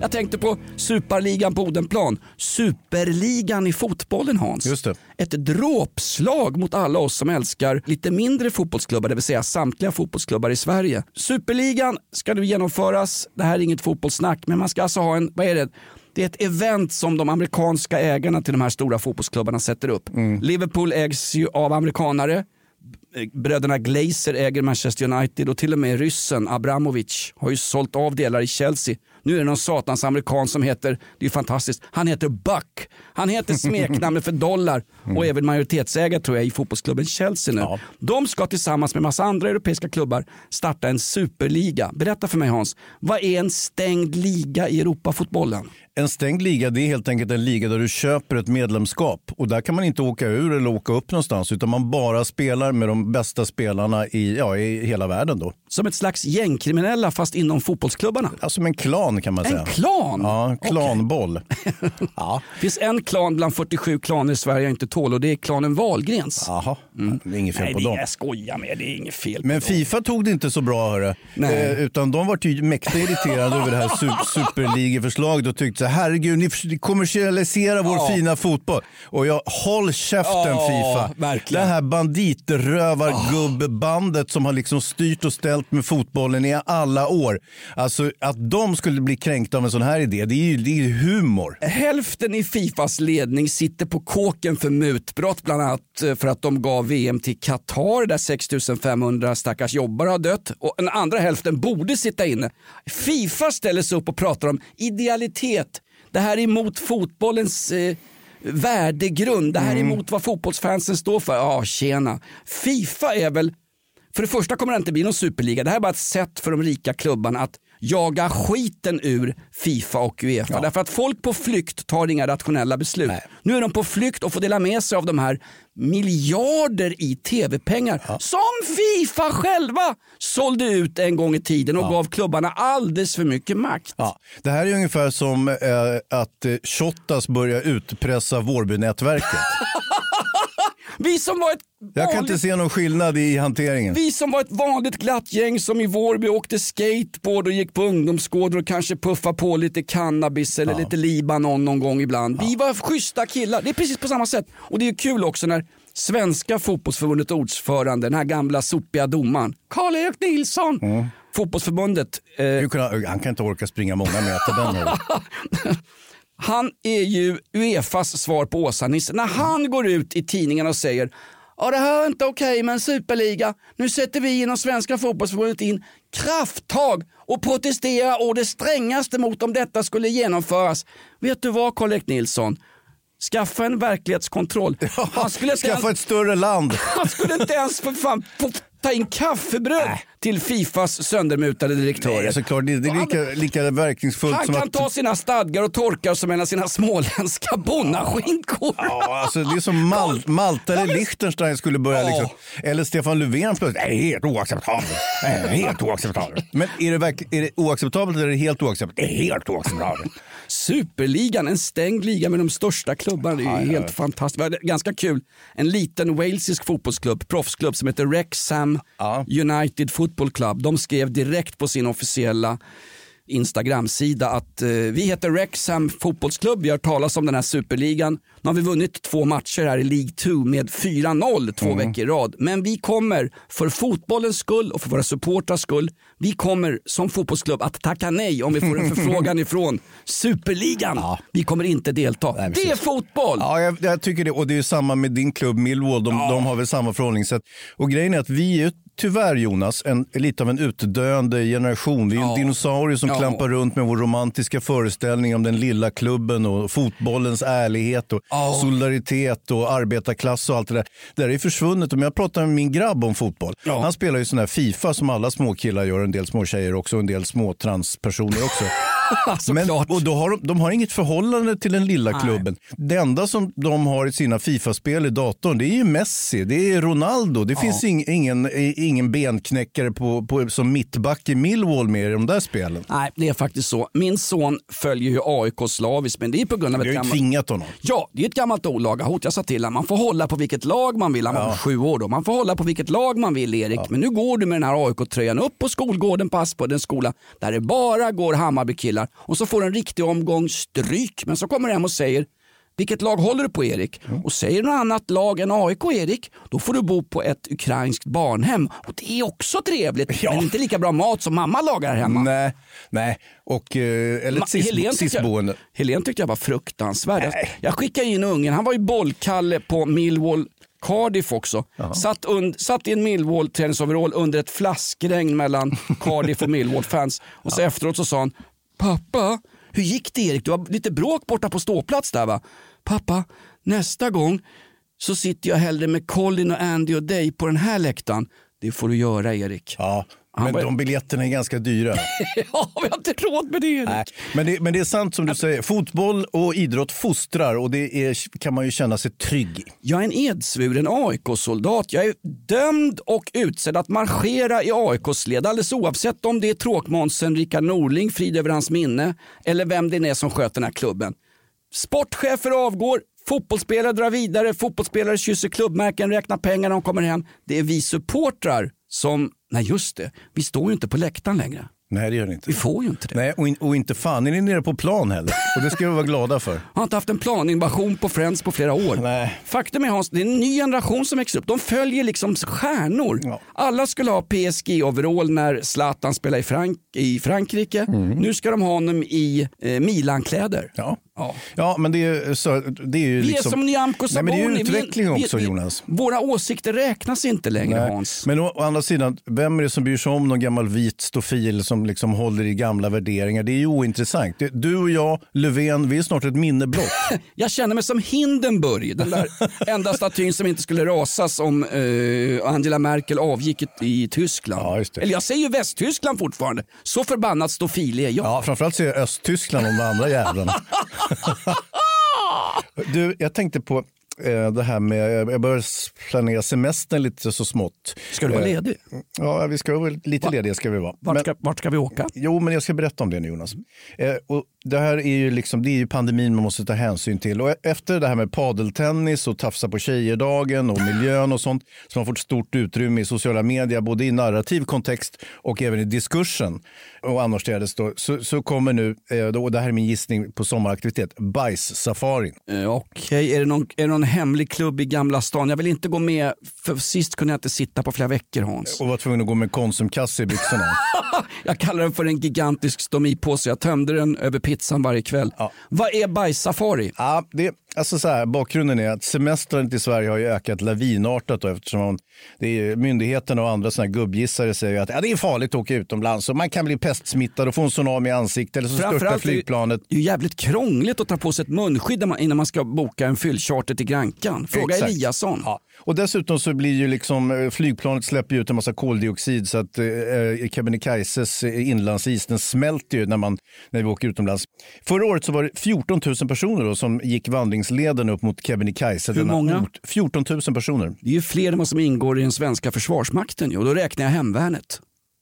Jag tänkte på superligan på Odenplan. Superligan i fotbollen Hans. Just det. Ett dråpslag mot alla oss som älskar lite mindre fotbollsklubbar, det vill säga samtliga fotbollsklubbar i Sverige. Superligan ska nu genomföras. Det här är inget fotbollssnack, men man ska alltså ha en, vad är det? Det är ett event som de amerikanska ägarna till de här stora fotbollsklubbarna sätter upp. Liverpool ägs ju av amerikanare. Bröderna Glazer äger Manchester United och till och med ryssen Abramovic har ju sålt av delar i Chelsea. Nu är det någon satans amerikan som heter, det är fantastiskt, han heter Buck. Han heter smeknamnet för dollar och är väl majoritetsägare tror jag i fotbollsklubben Chelsea nu. De ska tillsammans med massa andra europeiska klubbar starta en superliga. Berätta för mig Hans, vad är en stängd liga i Europafotbollen? En stängd liga det är helt enkelt en liga där du köper ett medlemskap och där kan man inte åka ur eller åka upp någonstans utan man bara spelar med de bästa spelarna i, ja, i hela världen. Då. Som ett slags gängkriminella fast inom fotbollsklubbarna? Ja, som en klan kan man En säga. klan? Ja, klanboll. [LAUGHS] ja. Det finns en klan bland 47 klaner i Sverige jag inte tål och det är klanen Wahlgrens. Jaha, det är inget fel Nej, på dem. är jag skojar med, det är inget fel Men på dem. Fifa tog det inte så bra hörru. Nej. Eh, utan de var ju mäkta irriterade över det här su- superligeförslaget och tyckte herregud ni kommersialiserar vår Ja. fina fotboll. Och jag, håll käften Ja, Fifa. verkligen. Det här banditrövargubbebandet som har liksom styrt och ställt med fotbollen i alla år. Alltså att de skulle bli kränkta av en sån här idé, det är ju det är ju humor. Hälften i Fifas ledning sitter på kåken för mutbrott, bland annat eh, för att de gav VM till Qatar där 6500 stackars jobbare har dött. Och den andra hälften borde sitta inne. Fifa ställer sig upp och pratar om idealitet. Det här är emot fotbollens eh, värdegrund. Det här är emot vad fotbollsfansen står för. Ja, tjena. Fifa är väl för det första kommer det inte bli någon superliga. Det här är bara ett sätt för de rika klubbarna att jaga skiten ur Fifa och Uefa. Därför att folk på flykt tar inga rationella beslut. Nu är de på flykt och får dela med sig av de här miljarder i tv-pengar som Fifa själva sålde ut en gång i tiden och gav klubbarna alldeles för mycket makt. Ja, det här är ungefär som eh, att eh, Shottaz börjar utpressa Vårbynätverket. [LAUGHS] Vi som var ett Jag kan inte se någon skillnad i hanteringen. Vi som var ett vanligt glatt gäng som i Vårby åkte skateboard och gick på ungdomsgårdar och kanske puffade på lite cannabis eller lite Libanon någon gång ibland. Vi var schyssta killar. Det är precis på samma sätt. Och det är kul också när Svenska fotbollsförbundet ordförande, den här gamla sopiga domaren, Karl-Erik Nilsson, fotbollsförbundet. Eh, kan- Han kan inte orka springa många meter den [LAUGHS] han är ju Uefas svar på Åsa-Nisse. När han går ut i tidningen och säger Ja, det här är inte okej med en superliga. Nu sätter vi inom Svenska fotbollsförbundet in krafttag och protesterar å det strängaste mot om detta skulle genomföras. Vet du vad Karl-Erik Nilsson? Skaffa en verklighetskontroll. [LAUGHS] Han skulle, Skaffa ens, ett större land. [LAUGHS] han skulle inte ens för fan få ta in kaffebröd till Fifas söndermutade direktörer. Nej, såklart, det, det är lika, lika verkningsfullt Han som kan att... ta sina stadgar och torka som en av sina [LAUGHS] småländska bonnaskinkor. Ja, alltså det är som [LAUGHS] Mal Malta eller Liechtenstein skulle börja liksom. Eller Stefan Löfven plötsligt. Det är helt oacceptabelt. Det är helt oacceptabelt. Men är det, verk- är det oacceptabelt eller är det helt oacceptabelt? Det är helt oacceptabelt. Superligan, en stängd liga med de största klubbarna. Det är ju helt fantastiskt. Ganska kul. En liten walesisk fotbollsklubb, proffsklubb som heter Wrexham United Football Club. De skrev direkt på sin officiella Instagram-sida att eh, vi heter Wrexham fotbollsklubb, vi har talat om den här superligan. Nu har vi vunnit två matcher här i League 2 med 4-0 två veckor i rad. Men vi kommer för fotbollens skull och för våra supportrars skull, vi kommer som fotbollsklubb att tacka nej om vi får en [LAUGHS] förfrågan ifrån superligan. Vi kommer inte delta. det är fotboll! Ja, jag, jag tycker det. Och det är samma med din klubb Millwall. De, de har väl samma förhållningssätt. Och grejen är att vi är tyvärr Jonas, en, lite av en utdöende generation. Vi är en dinosaurie som Ja. klampar runt med vår romantiska föreställning om den lilla klubben och fotbollens ärlighet och solidaritet och arbetarklass och allt det där. Det där är försvunnet. Om jag pratar med min grabb om fotboll. Han spelar ju sån här Fifa som alla små killar gör, en del små tjejer också och en del små transpersoner också. [LAUGHS] Men, och då har de, de har inget förhållande till den lilla Nej. klubben. Det enda som de har i sina Fifa-spel i datorn det är ju Messi, det är Ronaldo. Det finns ing, ingen, ingen benknäckare på, på, som mittback i Millwall med i de där spelen. Nej, det är faktiskt så. Min son följer ju AIK slaviskt, men det är på grund av ett har ju gammalt... tvingat honom. Ja, det är ett gammalt olaga hot. Jag sa till honom, man får hålla på vilket lag man vill. Han var sju år då. Man får hålla på vilket lag man vill, Erik. Men nu går du med den här AIK-tröjan upp på skolgården på Aspudden skola, där det bara går Hammarbykillar. Drillar och så får en riktig omgång stryk. Men så kommer du hem och säger vilket lag håller du på Erik? Och säger något annat lag än AIK Erik, då får du bo på ett ukrainskt barnhem. Och det är också trevligt, men inte lika bra mat som mamma lagar hemma. Nej, nej. Och, eh, eller ett Helen tyckte, sisboende. jag, Helen tyckte jag var fruktansvärd. Jag, jag skickade in ungen, han var ju bollkalle på Millwall Cardiff också. Satt, und, satt i en Millwall träningsoverall under ett flaskregn mellan [LAUGHS] Cardiff och Millwall-fans. Och så efteråt så sa han, pappa, hur gick det Erik? Du har lite bråk borta på ståplats där va? Pappa, nästa gång så sitter jag hellre med Colin och Andy och dig på den här läktaren. Det får du göra Erik. Ja, men de biljetterna är ganska dyra. [LAUGHS] ja, vi har inte råd med det. Nej, men, det, men det är sant som du säger, fotboll och idrott fostrar och det är, kan man ju känna sig trygg i. Jag är en edsvuren AIK-soldat. Jag är dömd och utsedd att marschera i AIKs led alldeles oavsett om det är tråkmånsen Rickard Norling, frid över hans minne, eller vem det är som sköter den här klubben. Sportchefer avgår, fotbollsspelare drar vidare, fotbollsspelare kysser klubbmärken, räknar pengar när de kommer hem. Det är vi supportrar som, nej just det, vi står ju inte på läktaren längre. Nej, det gör det inte. Vi får ju inte det. Nej, och, in, och inte fan är ni nere på plan heller. Och det ska vi vara glada för. Har inte haft en planinvasion på Friends på flera år. Nej. Faktum är Hans, det är en ny generation som växer upp. De följer liksom stjärnor. Alla skulle ha PSG-overall när Zlatan spelade i, Frank i Frankrike. Nu ska de ha honom i eh, Milan-kläder. Ja. Ja. Ja, men det är, så, det är ju Vi liksom... är som Nyamko Nej, Sabuni. men det är utveckling vi- också, vi- Jonas. Våra åsikter räknas inte längre Nej. Hans. Men å, å andra sidan, vem är det som bryr sig om någon gammal vit stofil som liksom håller i gamla värderingar? Det är ju ointressant. Du och jag, Löfven, vi är snart ett minne blott. [LAUGHS] Jag känner mig som Hindenburg, den där [LAUGHS] enda statyn som inte skulle rasas om eh, Angela Merkel avgick i, Tyskland. Eller jag säger ju Västtyskland fortfarande. Så förbannat stofil är jag. Ja, framförallt säger jag Östtyskland om de andra jävlarna. [LAUGHS] [LAUGHS] Du, jag tänkte på eh, det här med, jag börjar planera semestern lite så smått. Ska du vara Eh, ledig? Ja, vi ska väl, lite lediga ska vi vara. Vart ska, vart ska vi åka? Jo, men jag ska berätta om det nu Jonas. Eh, och det här är ju, liksom, det är ju pandemin man måste ta hänsyn till. Och efter det här med padeltennis och tafsa på tjejerdagen och miljön och sånt som har fått stort utrymme i sociala medier, både i narrativ kontext och även i diskursen och annorstädes, då, så, så kommer nu, eh, då, och det här är min gissning på sommaraktivitet, bajssafarin. Eh, Okej, är, det någon, är det någon hemlig klubb i Gamla stan? Jag vill inte gå med, för sist kunde jag inte sitta på flera veckor Hans. Och var tvungen att gå med konsumkasse i byxorna. [LAUGHS] Jag kallar den för en gigantisk stomipåse. Jag tömde den över pizzan varje kväll. Vad är bajssafari? Ja, det, alltså så här, bakgrunden är att semestrandet i Sverige har ju ökat lavinartat då, eftersom man, det är, myndigheterna och andra såna gubbgissare säger att ja, det är farligt att åka utomlands och man kan bli pestsmittad och få en tsunami i ansiktet eller så störtar flygplanet. Det är ju jävligt krångligt att ta på sig ett munskydd innan man ska boka en fyllcharter till Grankan. Fråga Exakt. Eliasson. Ja. Och dessutom så blir ju liksom eh, flygplanet släpper ut en massa koldioxid så att eh, eh, Kebnekaises eh, inlandsis den smälter ju när, man, när vi åker utomlands. Förra året så var det 14 000 personer då, som gick vandringsleden upp mot Kebnekaise. Hur många? ort. 14 000 personer. Det är ju fler än vad som ingår i den svenska försvarsmakten. Och då räknar jag hemvärnet.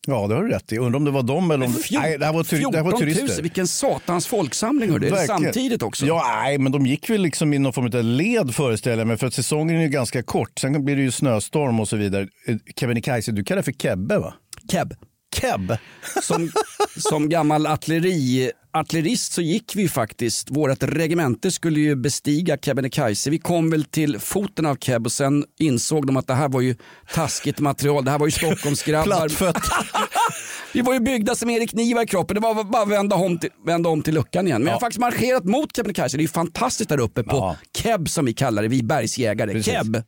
Ja, det har du rätt i. Undrar om det var dem eller om... Nej, det här var, tur... det här var 14 000, turister. vilken satans folksamling hörde. Verkligen. Samtidigt också. Ja, nej, men de gick väl liksom i någon form av led föreställer jag mig. För att säsongen är ju ganska kort. Sen blir det ju snöstorm och så vidare. Eh, Kebnekaise, du kallar det för Kebbe va? Keb. Keb? Som, som gammal artilleri, artillerist så gick vi faktiskt, vårt regemente skulle ju bestiga Kebnekaise. Vi kom väl till foten av Keb och sen insåg de att det här var ju taskigt material. Det här var ju Stockholmsgrabbar. [LAUGHS] Plattfött vi var ju byggda som Erik Niva i kroppen. Det var bara att vända om till, vända om till luckan igen. Men jag har faktiskt marscherat mot Kebnekaise. Det är ju fantastiskt där uppe på Keb som vi kallar det, vi bergsjägare. Precis. Keb.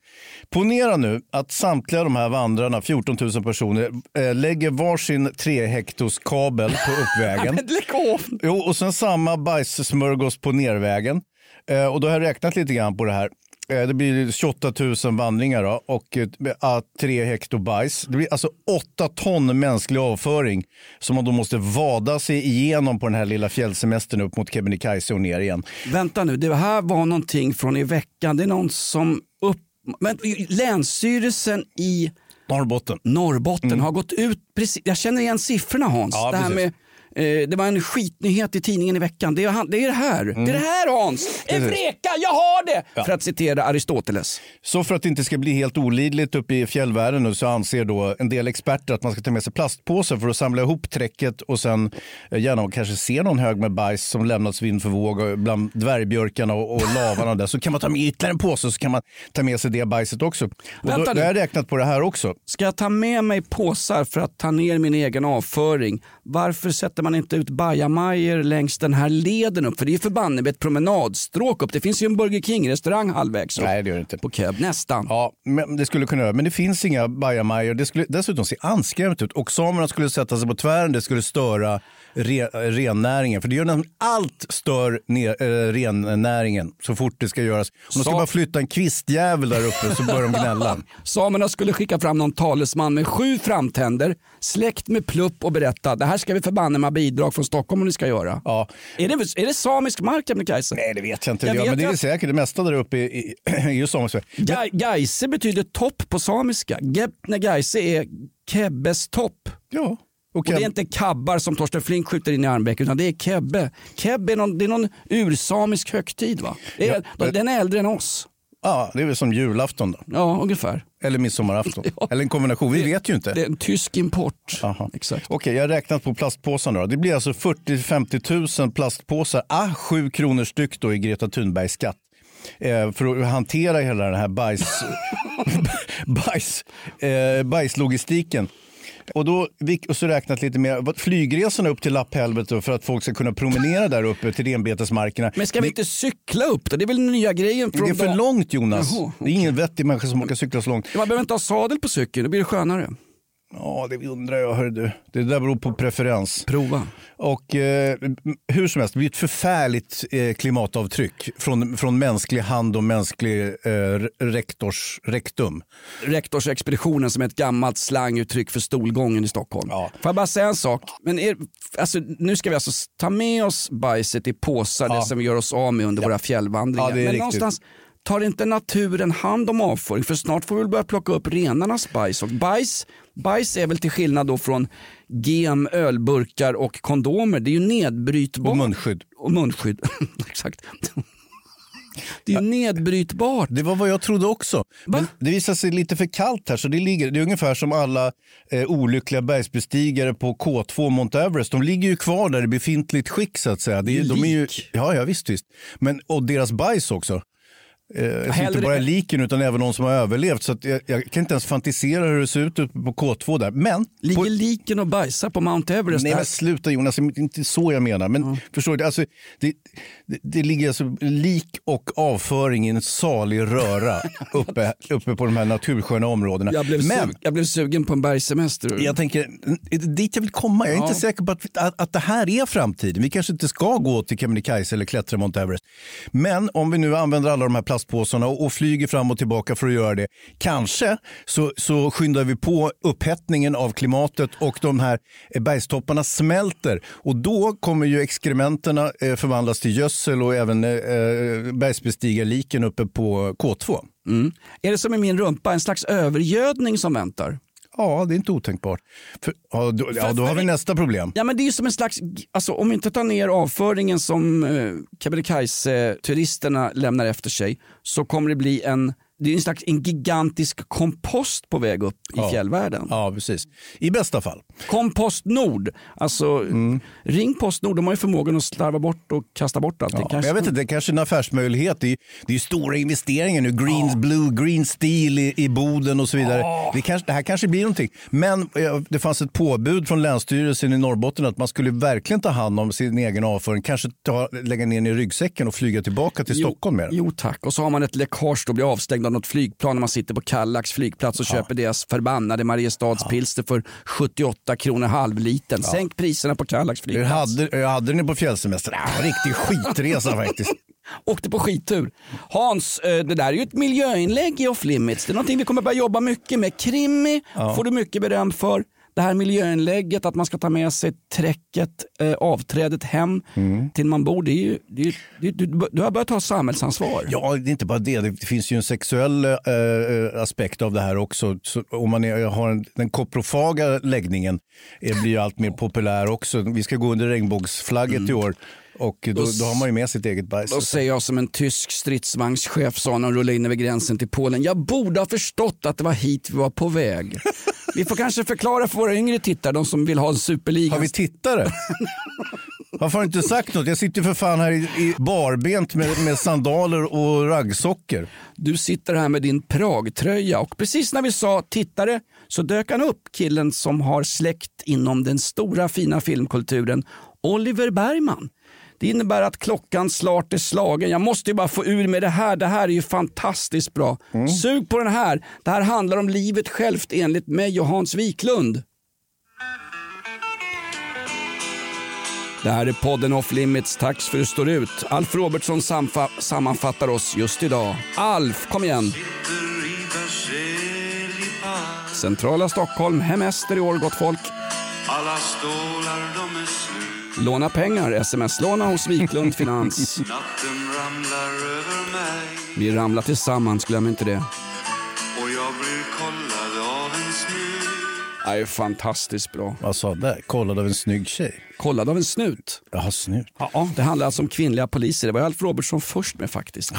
Ponera nu att samtliga de här vandrarna, 14 000 personer, eh, lägger varsin 3 hektos kabel på uppvägen. [LAUGHS] Jo, och sen samma bajssmörgås på nervägen. Eh, och då har jag räknat lite grann på det här. Eh, det blir 28 000 vandringar då, och eh, 3 hekto bajs. Det blir alltså 8 ton mänsklig avföring som man då måste vada sig igenom på den här lilla fjällsemestern upp mot Kebnekaise och ner igen. Vänta nu, det här var någonting från i veckan. Det är någon som upp... Men, länsstyrelsen i Norrbotten, Norrbotten har gått ut, precis, jag känner igen siffrorna Hans. Ja, det här precis. med det var en skitnyhet i tidningen i veckan. Det är, det, är det här. Det är det här Hans! Eureka, jag har det! Ja. För att citera Aristoteles. Så för att det inte ska bli helt olidligt uppe i fjällvärlden nu så anser då en del experter att man ska ta med sig plastpåsar för att samla ihop träcket och sen eh, gärna kanske se någon hög med bajs som lämnats vind för våg bland dvärgbjörkarna och, och lavarna där. Så kan man ta med ytterligare en påse så kan man ta med sig det bajset också. Och då, Vänta då nu. har jag räknat på det här också. Ska jag ta med mig påsar för att ta ner min egen avföring? Varför sätter man inte ut bajamajor längs den här leden upp? För det är förbanne med ett promenadstråk upp. Det finns ju en Burger King-restaurang halvvägs upp. Nej, det gör det inte. På Keb, nästan. Ja, men det skulle kunna göra. Men det finns inga bajamajor. Det skulle dessutom se anskrämligt ut. Och samerna skulle sätta sig på tvären. Det skulle störa re, rennäringen. För det gör nästan allt stör ner, eh, rennäringen så fort det ska göras. Om de ska bara flytta en kvistjävel där uppe så börjar de gnälla. [LAUGHS] Samerna skulle skicka fram någon talesman med sju framtänder, släkt med plupp och berätta det här ska vi förbanne med bidrag från Stockholm om ni ska göra. Ja. Är, det, är det samisk mark Kebnekaise? Nej, det vet jag inte. Jag ja, vet men det är det säkert. Det mesta där uppe är, är, ju samiskt. Ga- Gaise betyder topp på samiska. Gebnegaise är Kebbes topp. Ja. Och det är inte kabbar som Torsten Flink skjuter in i armvecket utan det är kebbe. Kebbe är någon, det är någon ursamisk högtid va? Det är, Ja, Den är äldre än oss. Ja, det är väl som julafton då. Ja, ungefär. Eller midsommarafton. [LAUGHS] Eller en kombination. Vi vet ju inte. Det är en tysk import. Aha. Exakt. Okej, jag har räknat på plastpåsarna. Då. Det blir alltså 40-50 000 plastpåsar, ah, 7 kronor styck då i Greta Thunbergs skatt. Eh, för att hantera hela den här bajs, [LAUGHS] bajs, eh, bajslogistiken. Och då och så räknat lite mer, vad- flygresorna upp till lapphelvetet för att folk ska kunna promenera där uppe till renbetesmarkerna. Men ska vi inte cykla upp då? Det är väl den nya grejen? Från det är för dag- långt Jonas. Jaha, Det är ingen vettig människa som orkar cykla så långt. Man behöver inte ha sadel på cykeln, då blir det skönare. Ja, det undrar jag. Hör du. Det där beror på preferens. Prova. Och eh, hur som helst, det blir ett förfärligt eh, klimatavtryck från, från mänsklig hand och mänsklig eh, rektors, rektum. Rektorsexpeditionen som är ett gammalt slanguttryck för stolgången i Stockholm. Får jag bara säga en sak? Men är, alltså, nu ska vi alltså ta med oss bajset i påsar, det som vi gör oss av med under våra fjällvandringar. Ja, det är Men riktigt. någonstans tar inte naturen hand om avföring? För snart får vi väl börja plocka upp renarnas bajs. Och bajs, bajs är väl till skillnad då från gem, ölburkar och kondomer, det är ju nedbrytbart. Och munskydd. Och munskydd, [LAUGHS] exakt. Det är ju nedbrytbart. Det var vad jag trodde också. Men det visar sig lite för kallt här. Så det, ligger, det är ungefär som alla eh, olyckliga bergsbestigare på K2 Mount Everest. De ligger ju kvar där i befintligt skick så att säga. Det är, de är ju, ja, ja, visst, visst. Men, och deras bajs också. Eh, inte bara liken utan även de som har överlevt. Så jag, jag kan inte ens fantisera hur det ser ut på K2 där. Men Ligger liken och bajsar på Mount Everest? Nej men sluta Jonas, det är inte så jag menar. Men förstår du, alltså, det, det, det ligger alltså lik och avföring i en salig röra [LAUGHS] uppe, uppe på de här natursköna områdena. Jag blev, men jag blev sugen på en bergssemester. jag tänker, dit jag vill komma. Jag är Ja. inte säker på att, att, att det här är framtiden. Vi kanske inte ska gå till Kebnekaise eller klättra Mount Everest. Men om vi nu använder alla de här plastpåsarna och, och flyger fram och tillbaka för att göra det. Kanske så, så skyndar vi på upphettningen av klimatet och de här eh, bergstopparna smälter. Och då kommer ju exkrementerna eh, förvandlas till gödsel och även eh, eh bergsbestigarliken uppe på K2. Mm. Är det som i min rumpa, en slags övergödning som väntar? Ja, det är inte otänkbart. För, ja, då, ja, då har vi nästa problem. Ja men det är som en slags, alltså om vi inte tar ner avföringen som eh, Kebnekaise-turisterna lämnar efter sig så kommer det bli en, det är en slags en gigantisk kompost på väg upp i Ja. fjällvärlden. Ja, precis. I bästa fall. Kompost Nord, alltså Mm. ring Postnord, de har ju förmågan att slarva bort och kasta bort allt. Det Ja, men kanske- jag vet inte, det är kanske är en affärsmöjlighet. Det är, det är stora investeringar nu. Greens Blue, Green Steel i, i Boden och så vidare. Det, kanske, det här kanske blir någonting. Men eh, det fanns ett påbud från Länsstyrelsen i Norrbotten att man skulle verkligen ta hand om sin egen avföring. Kanske ta, lägga ner den i ryggsäcken och flyga tillbaka till Stockholm med den. Jo tack, och så har man ett läckage och blir avstängd av något flygplan när man sitter på Kallax flygplats och köper deras förbannade Mariestadspilsner för 78 kronor halvliten. Sänk priserna på Kallax Jag flygplats. hade, jag hade den på fjällsemester. Ja, en riktig skitresa [LAUGHS] faktiskt. Åkte på skittur. Hans, eh, det där är ju ett miljöinlägg i Off Limits. Det är någonting vi kommer börja jobba mycket med. Krimmi Ja. får du mycket beröm för. Det här miljöinlägget att man ska ta med sig träcket, eh, avträdet hem Mm. till man bor. Det är ju, det är, det är, du, du har börjat ta samhällsansvar. Ja, det är inte bara det. Det finns ju en sexuell eh, eh, aspekt av det här också. Så om man är, har en, den koprofaga läggningen eh, blir ju allt mer populär också. Vi ska gå under regnbågsflagget i år och då, Då då har man ju med sitt eget bajs. Då säger jag som en tysk stridsvagnschef sa när de rullade in över gränsen till Polen. Jag borde ha förstått att det var hit vi var på väg. Vi får kanske förklara för våra yngre tittare, de som vill ha en superliga. Har vi tittare? Varför har du inte sagt något? Jag sitter för fan här i, i barbent med, med sandaler och raggsockor. Du sitter här med din Pragtröja och precis när vi sa tittare så dök han upp, killen som har släkt inom den stora fina filmkulturen, Oliver Bergman. Det innebär att klockan snart är slagen. Jag måste ju bara få ur med det här. Det här är ju fantastiskt bra. Sug på den här. Det här handlar om livet självt enligt mig och Hans Wiklund. Det här är podden Off Limits. Tack för att du står ut. Alf Robertsson sammanfattar oss just idag. Alf, kom igen. Centrala Stockholm, hemester i år gott folk. Alla stålar de är slut Låna pengar, sms-låna hos Wiklund Finans. Natten ramlar över mig Vi ramlar tillsammans, glöm inte det. Och jag blir kollad av en snut Det är fantastiskt bra. Vad sa det? Kollad av en snygg tjej. Kollad av en snut. Jaha, snut. Ja, det handlar alltså om kvinnliga poliser. Det var Alf Robertsson först med faktiskt.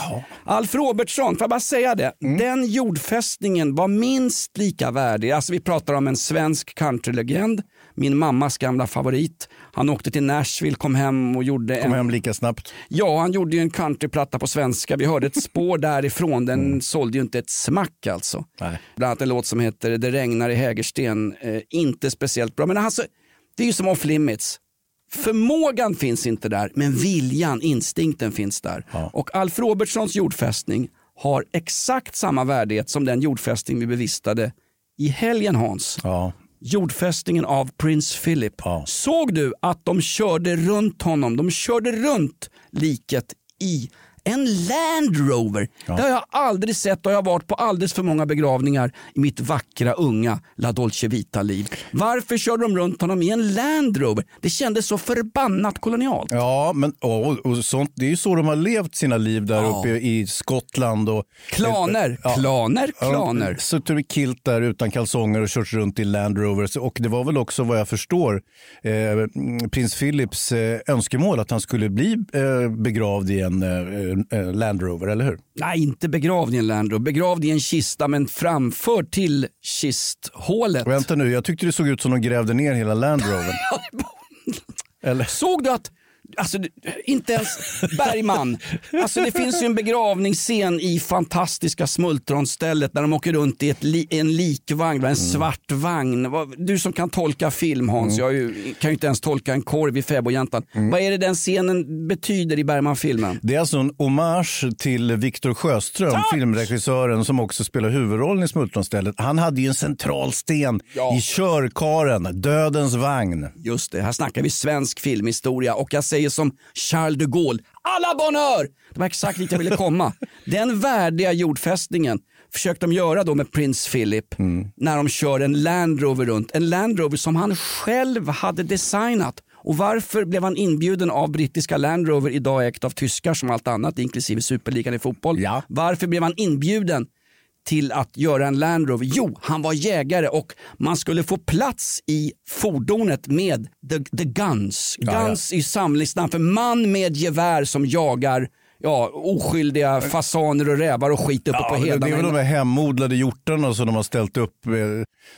Alf Robertsson, får jag bara säga det? Den jordfästningen var minst lika värdig. Alltså vi pratar om en svensk countrylegend, min mammas gamla favorit. Han åkte till Nashville, kom hem och gjorde Kom en... hem lika snabbt. Ja, han gjorde ju en countryplatta på svenska. Vi hörde ett [LAUGHS] spår därifrån. Den sålde ju inte ett smack alltså. Nej. Bland annat en låt som heter Det regnar i Hägersten. Eh, inte speciellt bra. Men alltså, det är ju som off limits. Förmågan finns inte där, men viljan, instinkten finns där. Och Alf Robertsons jordfästning har exakt samma värdighet som den jordfästning vi bevistade i helgen Hans. Ja. Jordfästningen av prins Philip. Såg du att de körde runt honom? De körde runt liket i en Land Rover. Det har jag aldrig sett och jag har varit på alldeles för många begravningar i mitt vackra unga La Dolce Vita-liv. Varför körde de runt honom i en Land Rover? Det kändes så förbannat kolonialt. Ja, men och, och sånt, det är ju så de har levt sina liv där Ja. uppe i Skottland. Och, Klaner, klaner, klaner. Ja, suttit i kilt där utan kalsonger och kört runt i Land Rovers. Och det var väl också vad jag förstår eh, prins Philips eh, önskemål att han skulle bli eh, begravd i en eh, Land Rover, eller hur? Nej, inte begravd i en Land Rover. Begravd i en kista men framförd till kisthålet. Vänta nu, jag tyckte det såg ut som de grävde ner hela Land [LAUGHS] Rover. eller? Såg du att Alltså, inte ens Bergman. Alltså, det finns ju en begravningsscen i fantastiska Smultronstället där de åker runt i ett li, en likvagn, en svart vagn. Du som kan tolka film Hans, jag är ju, kan ju inte ens tolka en korv i fäbodjäntan. Vad är det den scenen betyder i Bergman-filmen? Det är alltså en hommage till Viktor Sjöström, filmregissören som också spelar huvudrollen i Smultronstället. Han hade ju en central sten Ja. i körkaren, Dödens vagn. Just det, här snackar vi svensk filmhistoria och jag säger som Charles de Gaulle, alla bonheur! Det var exakt dit jag ville komma. Den värdiga jordfästningen försökte de göra då med prins Philip när de kör en Land Rover runt. En Land Rover som han själv hade designat. Och varför blev han inbjuden av brittiska Land Rover, idag ägt av tyskar som allt annat, inklusive superligan i fotboll. Varför blev han inbjuden till att göra en Land Rover? Jo, han var jägare och man skulle få plats i fordonet med the, the guns. Ja, ja. Guns är samlingsnamn för man med gevär som jagar ja, oskyldiga fasaner och rävar och skit uppe Ja, på det är väl de hedarna. här hemodlade hjortarna som de har ställt upp. eh,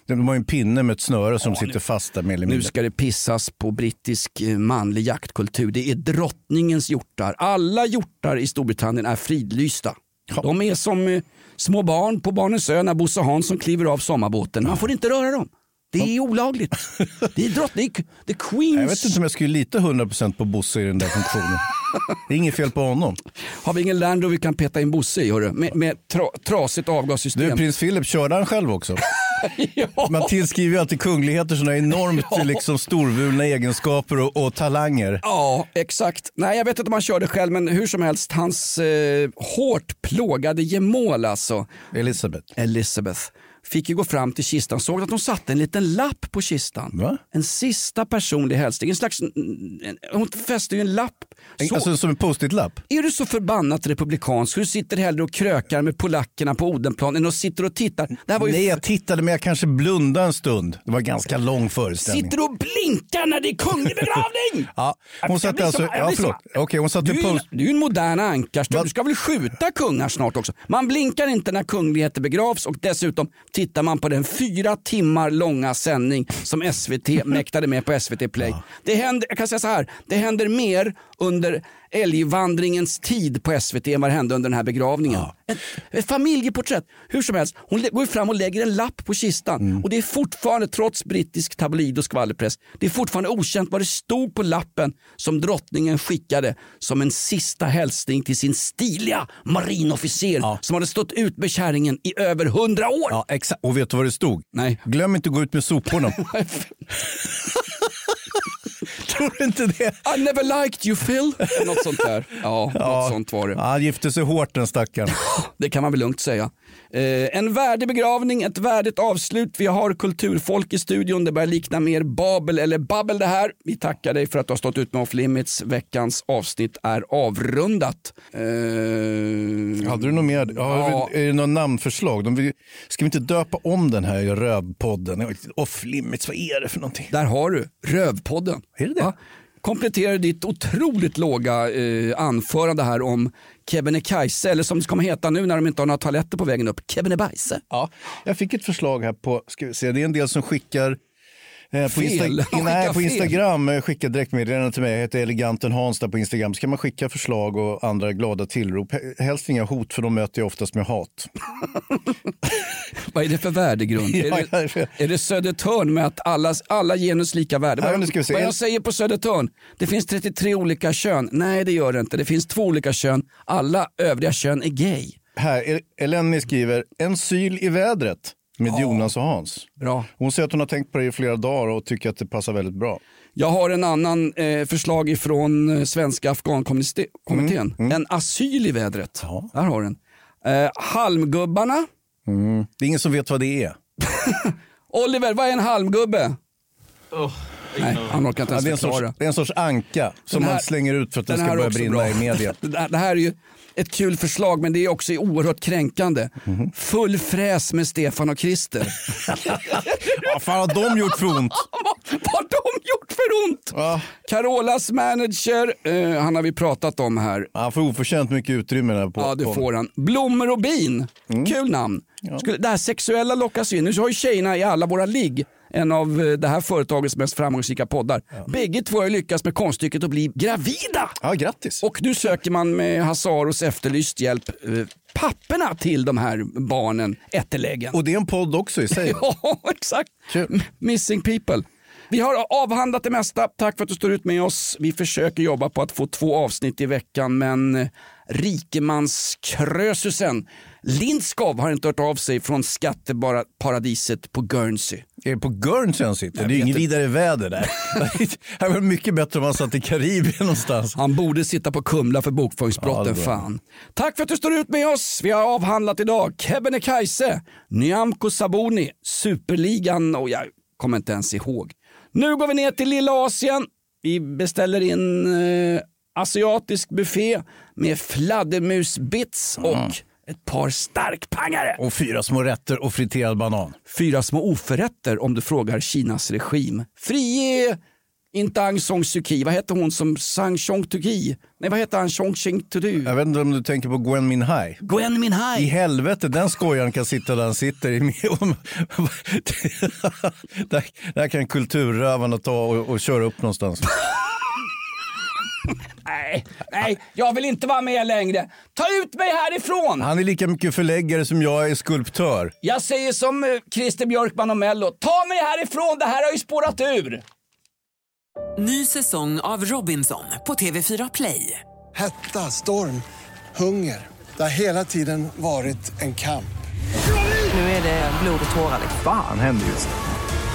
De har ju en pinne med ett snöre som sitter fast där mer eller Nu ska det pissas på brittisk eh, manlig jaktkultur. Det är drottningens hjortar. Alla hjortar i Storbritannien är fridlysta. De är som eh, små barn på Barnens ö när Bosse Hansson kliver av sommarbåten. Man får inte röra dem. Det är olagligt. [LAUGHS] Det är drottning, the queens. Jag vet inte om jag skulle lita 100% på Bosse i den där funktionen. Det är inget fel på honom. Har vi ingen Land vi kan peta in Bosse i hörru? Med, med tra, trasigt avgassystem. Du, prins Philip, körde han själv också? [LAUGHS] [LAUGHS] Man tillskriver ju alltid kungligheter sådana enormt [LAUGHS] liksom, storvulna egenskaper och, och talanger. Ja, exakt. Nej, jag vet inte om han körde själv, men hur som helst, hans eh, hårt plågade gemål alltså. Elizabeth. Elizabeth fick ju gå fram till kistan, såg att de satte en liten lapp på kistan. En sista personlig hälsning. En slags, en, hon fäste ju en lapp. Så, Alltså som en post-it-lapp? är du så förbannat republikansk du sitter hellre och krökar med polackerna på Odenplan än att sitter och tittar. Det ju Nej, jag tittade men jag kanske blundade en stund. Det var en ganska lång föreställning. Sitter du och blinkar när det är kunglig begravning? [LAUGHS] Ja, hon satte alltså, ja förlåt. Okej, hon satte Du är, post... du är en modern ankarstöld. Du ska väl skjuta kungar snart också? Man blinkar inte när kungligheter begravs och dessutom tittar man på den fyra timmar långa sändning som SVT mäktade med på SVT Play. Det händer, jag kan säga så här, det händer mer under älgvandringens tid på SVT än vad det hände under den här begravningen. Ett, ett familjeporträtt, hur som helst. Hon går fram och lägger en lapp på kistan och det är fortfarande, trots brittisk tabloid och skvallerpress, det är fortfarande okänt vad det stod på lappen som drottningen skickade som en sista hälsning till sin stiliga marinofficer som hade stått ut med kärringen i över hundra år. Ja, exakt. Och vet du vad det stod? Nej. Glöm inte att gå ut med soporna. [LAUGHS] [LAUGHS] Tror du inte det? I never liked you Phil. Något sånt där. Ja, något sånt var det. Ja, han gifte sig hårt den stackaren. Det kan man väl lugnt säga. Eh, en värdig begravning, ett värdigt avslut. Vi har kulturfolk i studion. Det börjar likna mer Babel eller Babbel det här. Vi tackar dig för att du har stått ut med Off Limits. Veckans avsnitt är avrundat. Eh, Hade du något mer? Ja, Ja. Är det något namnförslag? De vill, ska vi inte döpa om den här rövpodden? Off limits, vad är det för någonting? Där har du Rövpodden. Är det det? Ja. Kompletterar ditt otroligt låga eh, anförande här om Kebnekaise, eller som det kommer heta nu när de inte har några toaletter på vägen upp, Kebnebajse. Ja, jag fick ett förslag här på, ska vi se, det är en del som skickar på, Fel. Insta- nej, på. Instagram eh, skickar direktmeddelanden till mig. Jag heter Eleganten Hans där på Instagram. Så kan man skicka förslag och andra glada tillrop. He- Helst inga hot för de möter jag oftast med hat. [LAUGHS] Vad är det för värdegrund? [LAUGHS] Ja, är, det, är det Södertörn med att alla, alla genus lika värde? Vad- se. Jag säger på Södertörn, det finns 33 olika kön. Nej det gör det inte, det finns två olika kön. Alla övriga kön är gay. Här, El- Eleni skriver, en syl i vädret med Jonas och Hans. Bra. Hon säger att hon har tänkt på det i flera dagar och tycker att det passar väldigt bra. Jag har en annan eh, förslag ifrån eh, Svenska Afghankommittén. En asyl i vädret. Där har den. Eh, halmgubbarna. Det är ingen som vet vad det är. [LAUGHS] Oliver, vad är en halmgubbe? Nej, han orkar inte Ja, ens det, är en sorts, det är en sorts anka som här- man slänger ut för att den, Den ska börja brinna bra. i media. [LAUGHS] det, här, det här är ju ett kul förslag men det är också oerhört kränkande. Mhm. Full fräs med Stefan och Christer. [LAUGHS] Vad fan har de gjort för ont? [LAUGHS] Vad har de gjort för ont? Carolas manager, eh, han har vi pratat om här. Han får oförtjänt mycket utrymme där på Ja det får han. Blommor och bin, kul namn. Skulle, det här sexuella lockas in. Nu har ju tjejerna i alla våra ligg en av eh, det här företagets mest framgångsrika poddar. Bägge två har lyckats med konststycket att bli gravida. Ja, grattis. Och nu söker man med Hasaros efterlyst hjälp eh, papperna till de här barnen, ätteläggen. Och det är en podd också i sig. [LAUGHS] Ja, exakt. M- Missing people. Vi har avhandlat det mesta. Tack för att du står ut med oss. Vi försöker jobba på att få två avsnitt i veckan men eh, rikemanskrösusen Lindskov har inte hört av sig från skatteparadiset på Guernsey. Är det på Guernsey han sitter? Jag Det är inget vidare väder där. [LAUGHS] Det var mycket bättre om han satt i Karibien någonstans. Han borde sitta på Kumla för bokföringsbrotten. Ja, fan. Tack för att du står ut med oss. Vi har avhandlat idag Kebnekaise, Nyamko Sabuni, Superligan och jag kommer inte ens ihåg. Nu går vi ner till Lilla Asien. Vi beställer in eh, asiatisk buffé med fladdermusbits och ett par starkpangare. Och fyra små rätter och friterad banan. Fyra små oförrätter om du frågar Kinas regim. Frige San Suu Kyi, vad heter hon som Sang Chong Tuki? Nej vad heter han? Chong Ching Tudu? Jag vet inte om du tänker på Gwen Minhai. Gwen Minhai. I helvete, den skojaren kan sitta där han sitter. [LAUGHS] [LAUGHS] Där, där kan kulturrövarna ta och, och köra upp någonstans. [LAUGHS] [LAUGHS] Nej, nej, jag vill inte vara med längre. Ta ut mig härifrån! Han är lika mycket förläggare som jag är skulptör. Jag säger som eh, Christer Björkman och Mello. Ta mig härifrån, det här har ju spårat ur. Ny säsong av Robinson på TV4 Play. Hetta, storm, hunger. Det har hela tiden varit en kamp. Nu är det blod och tårar. Fan händer just det.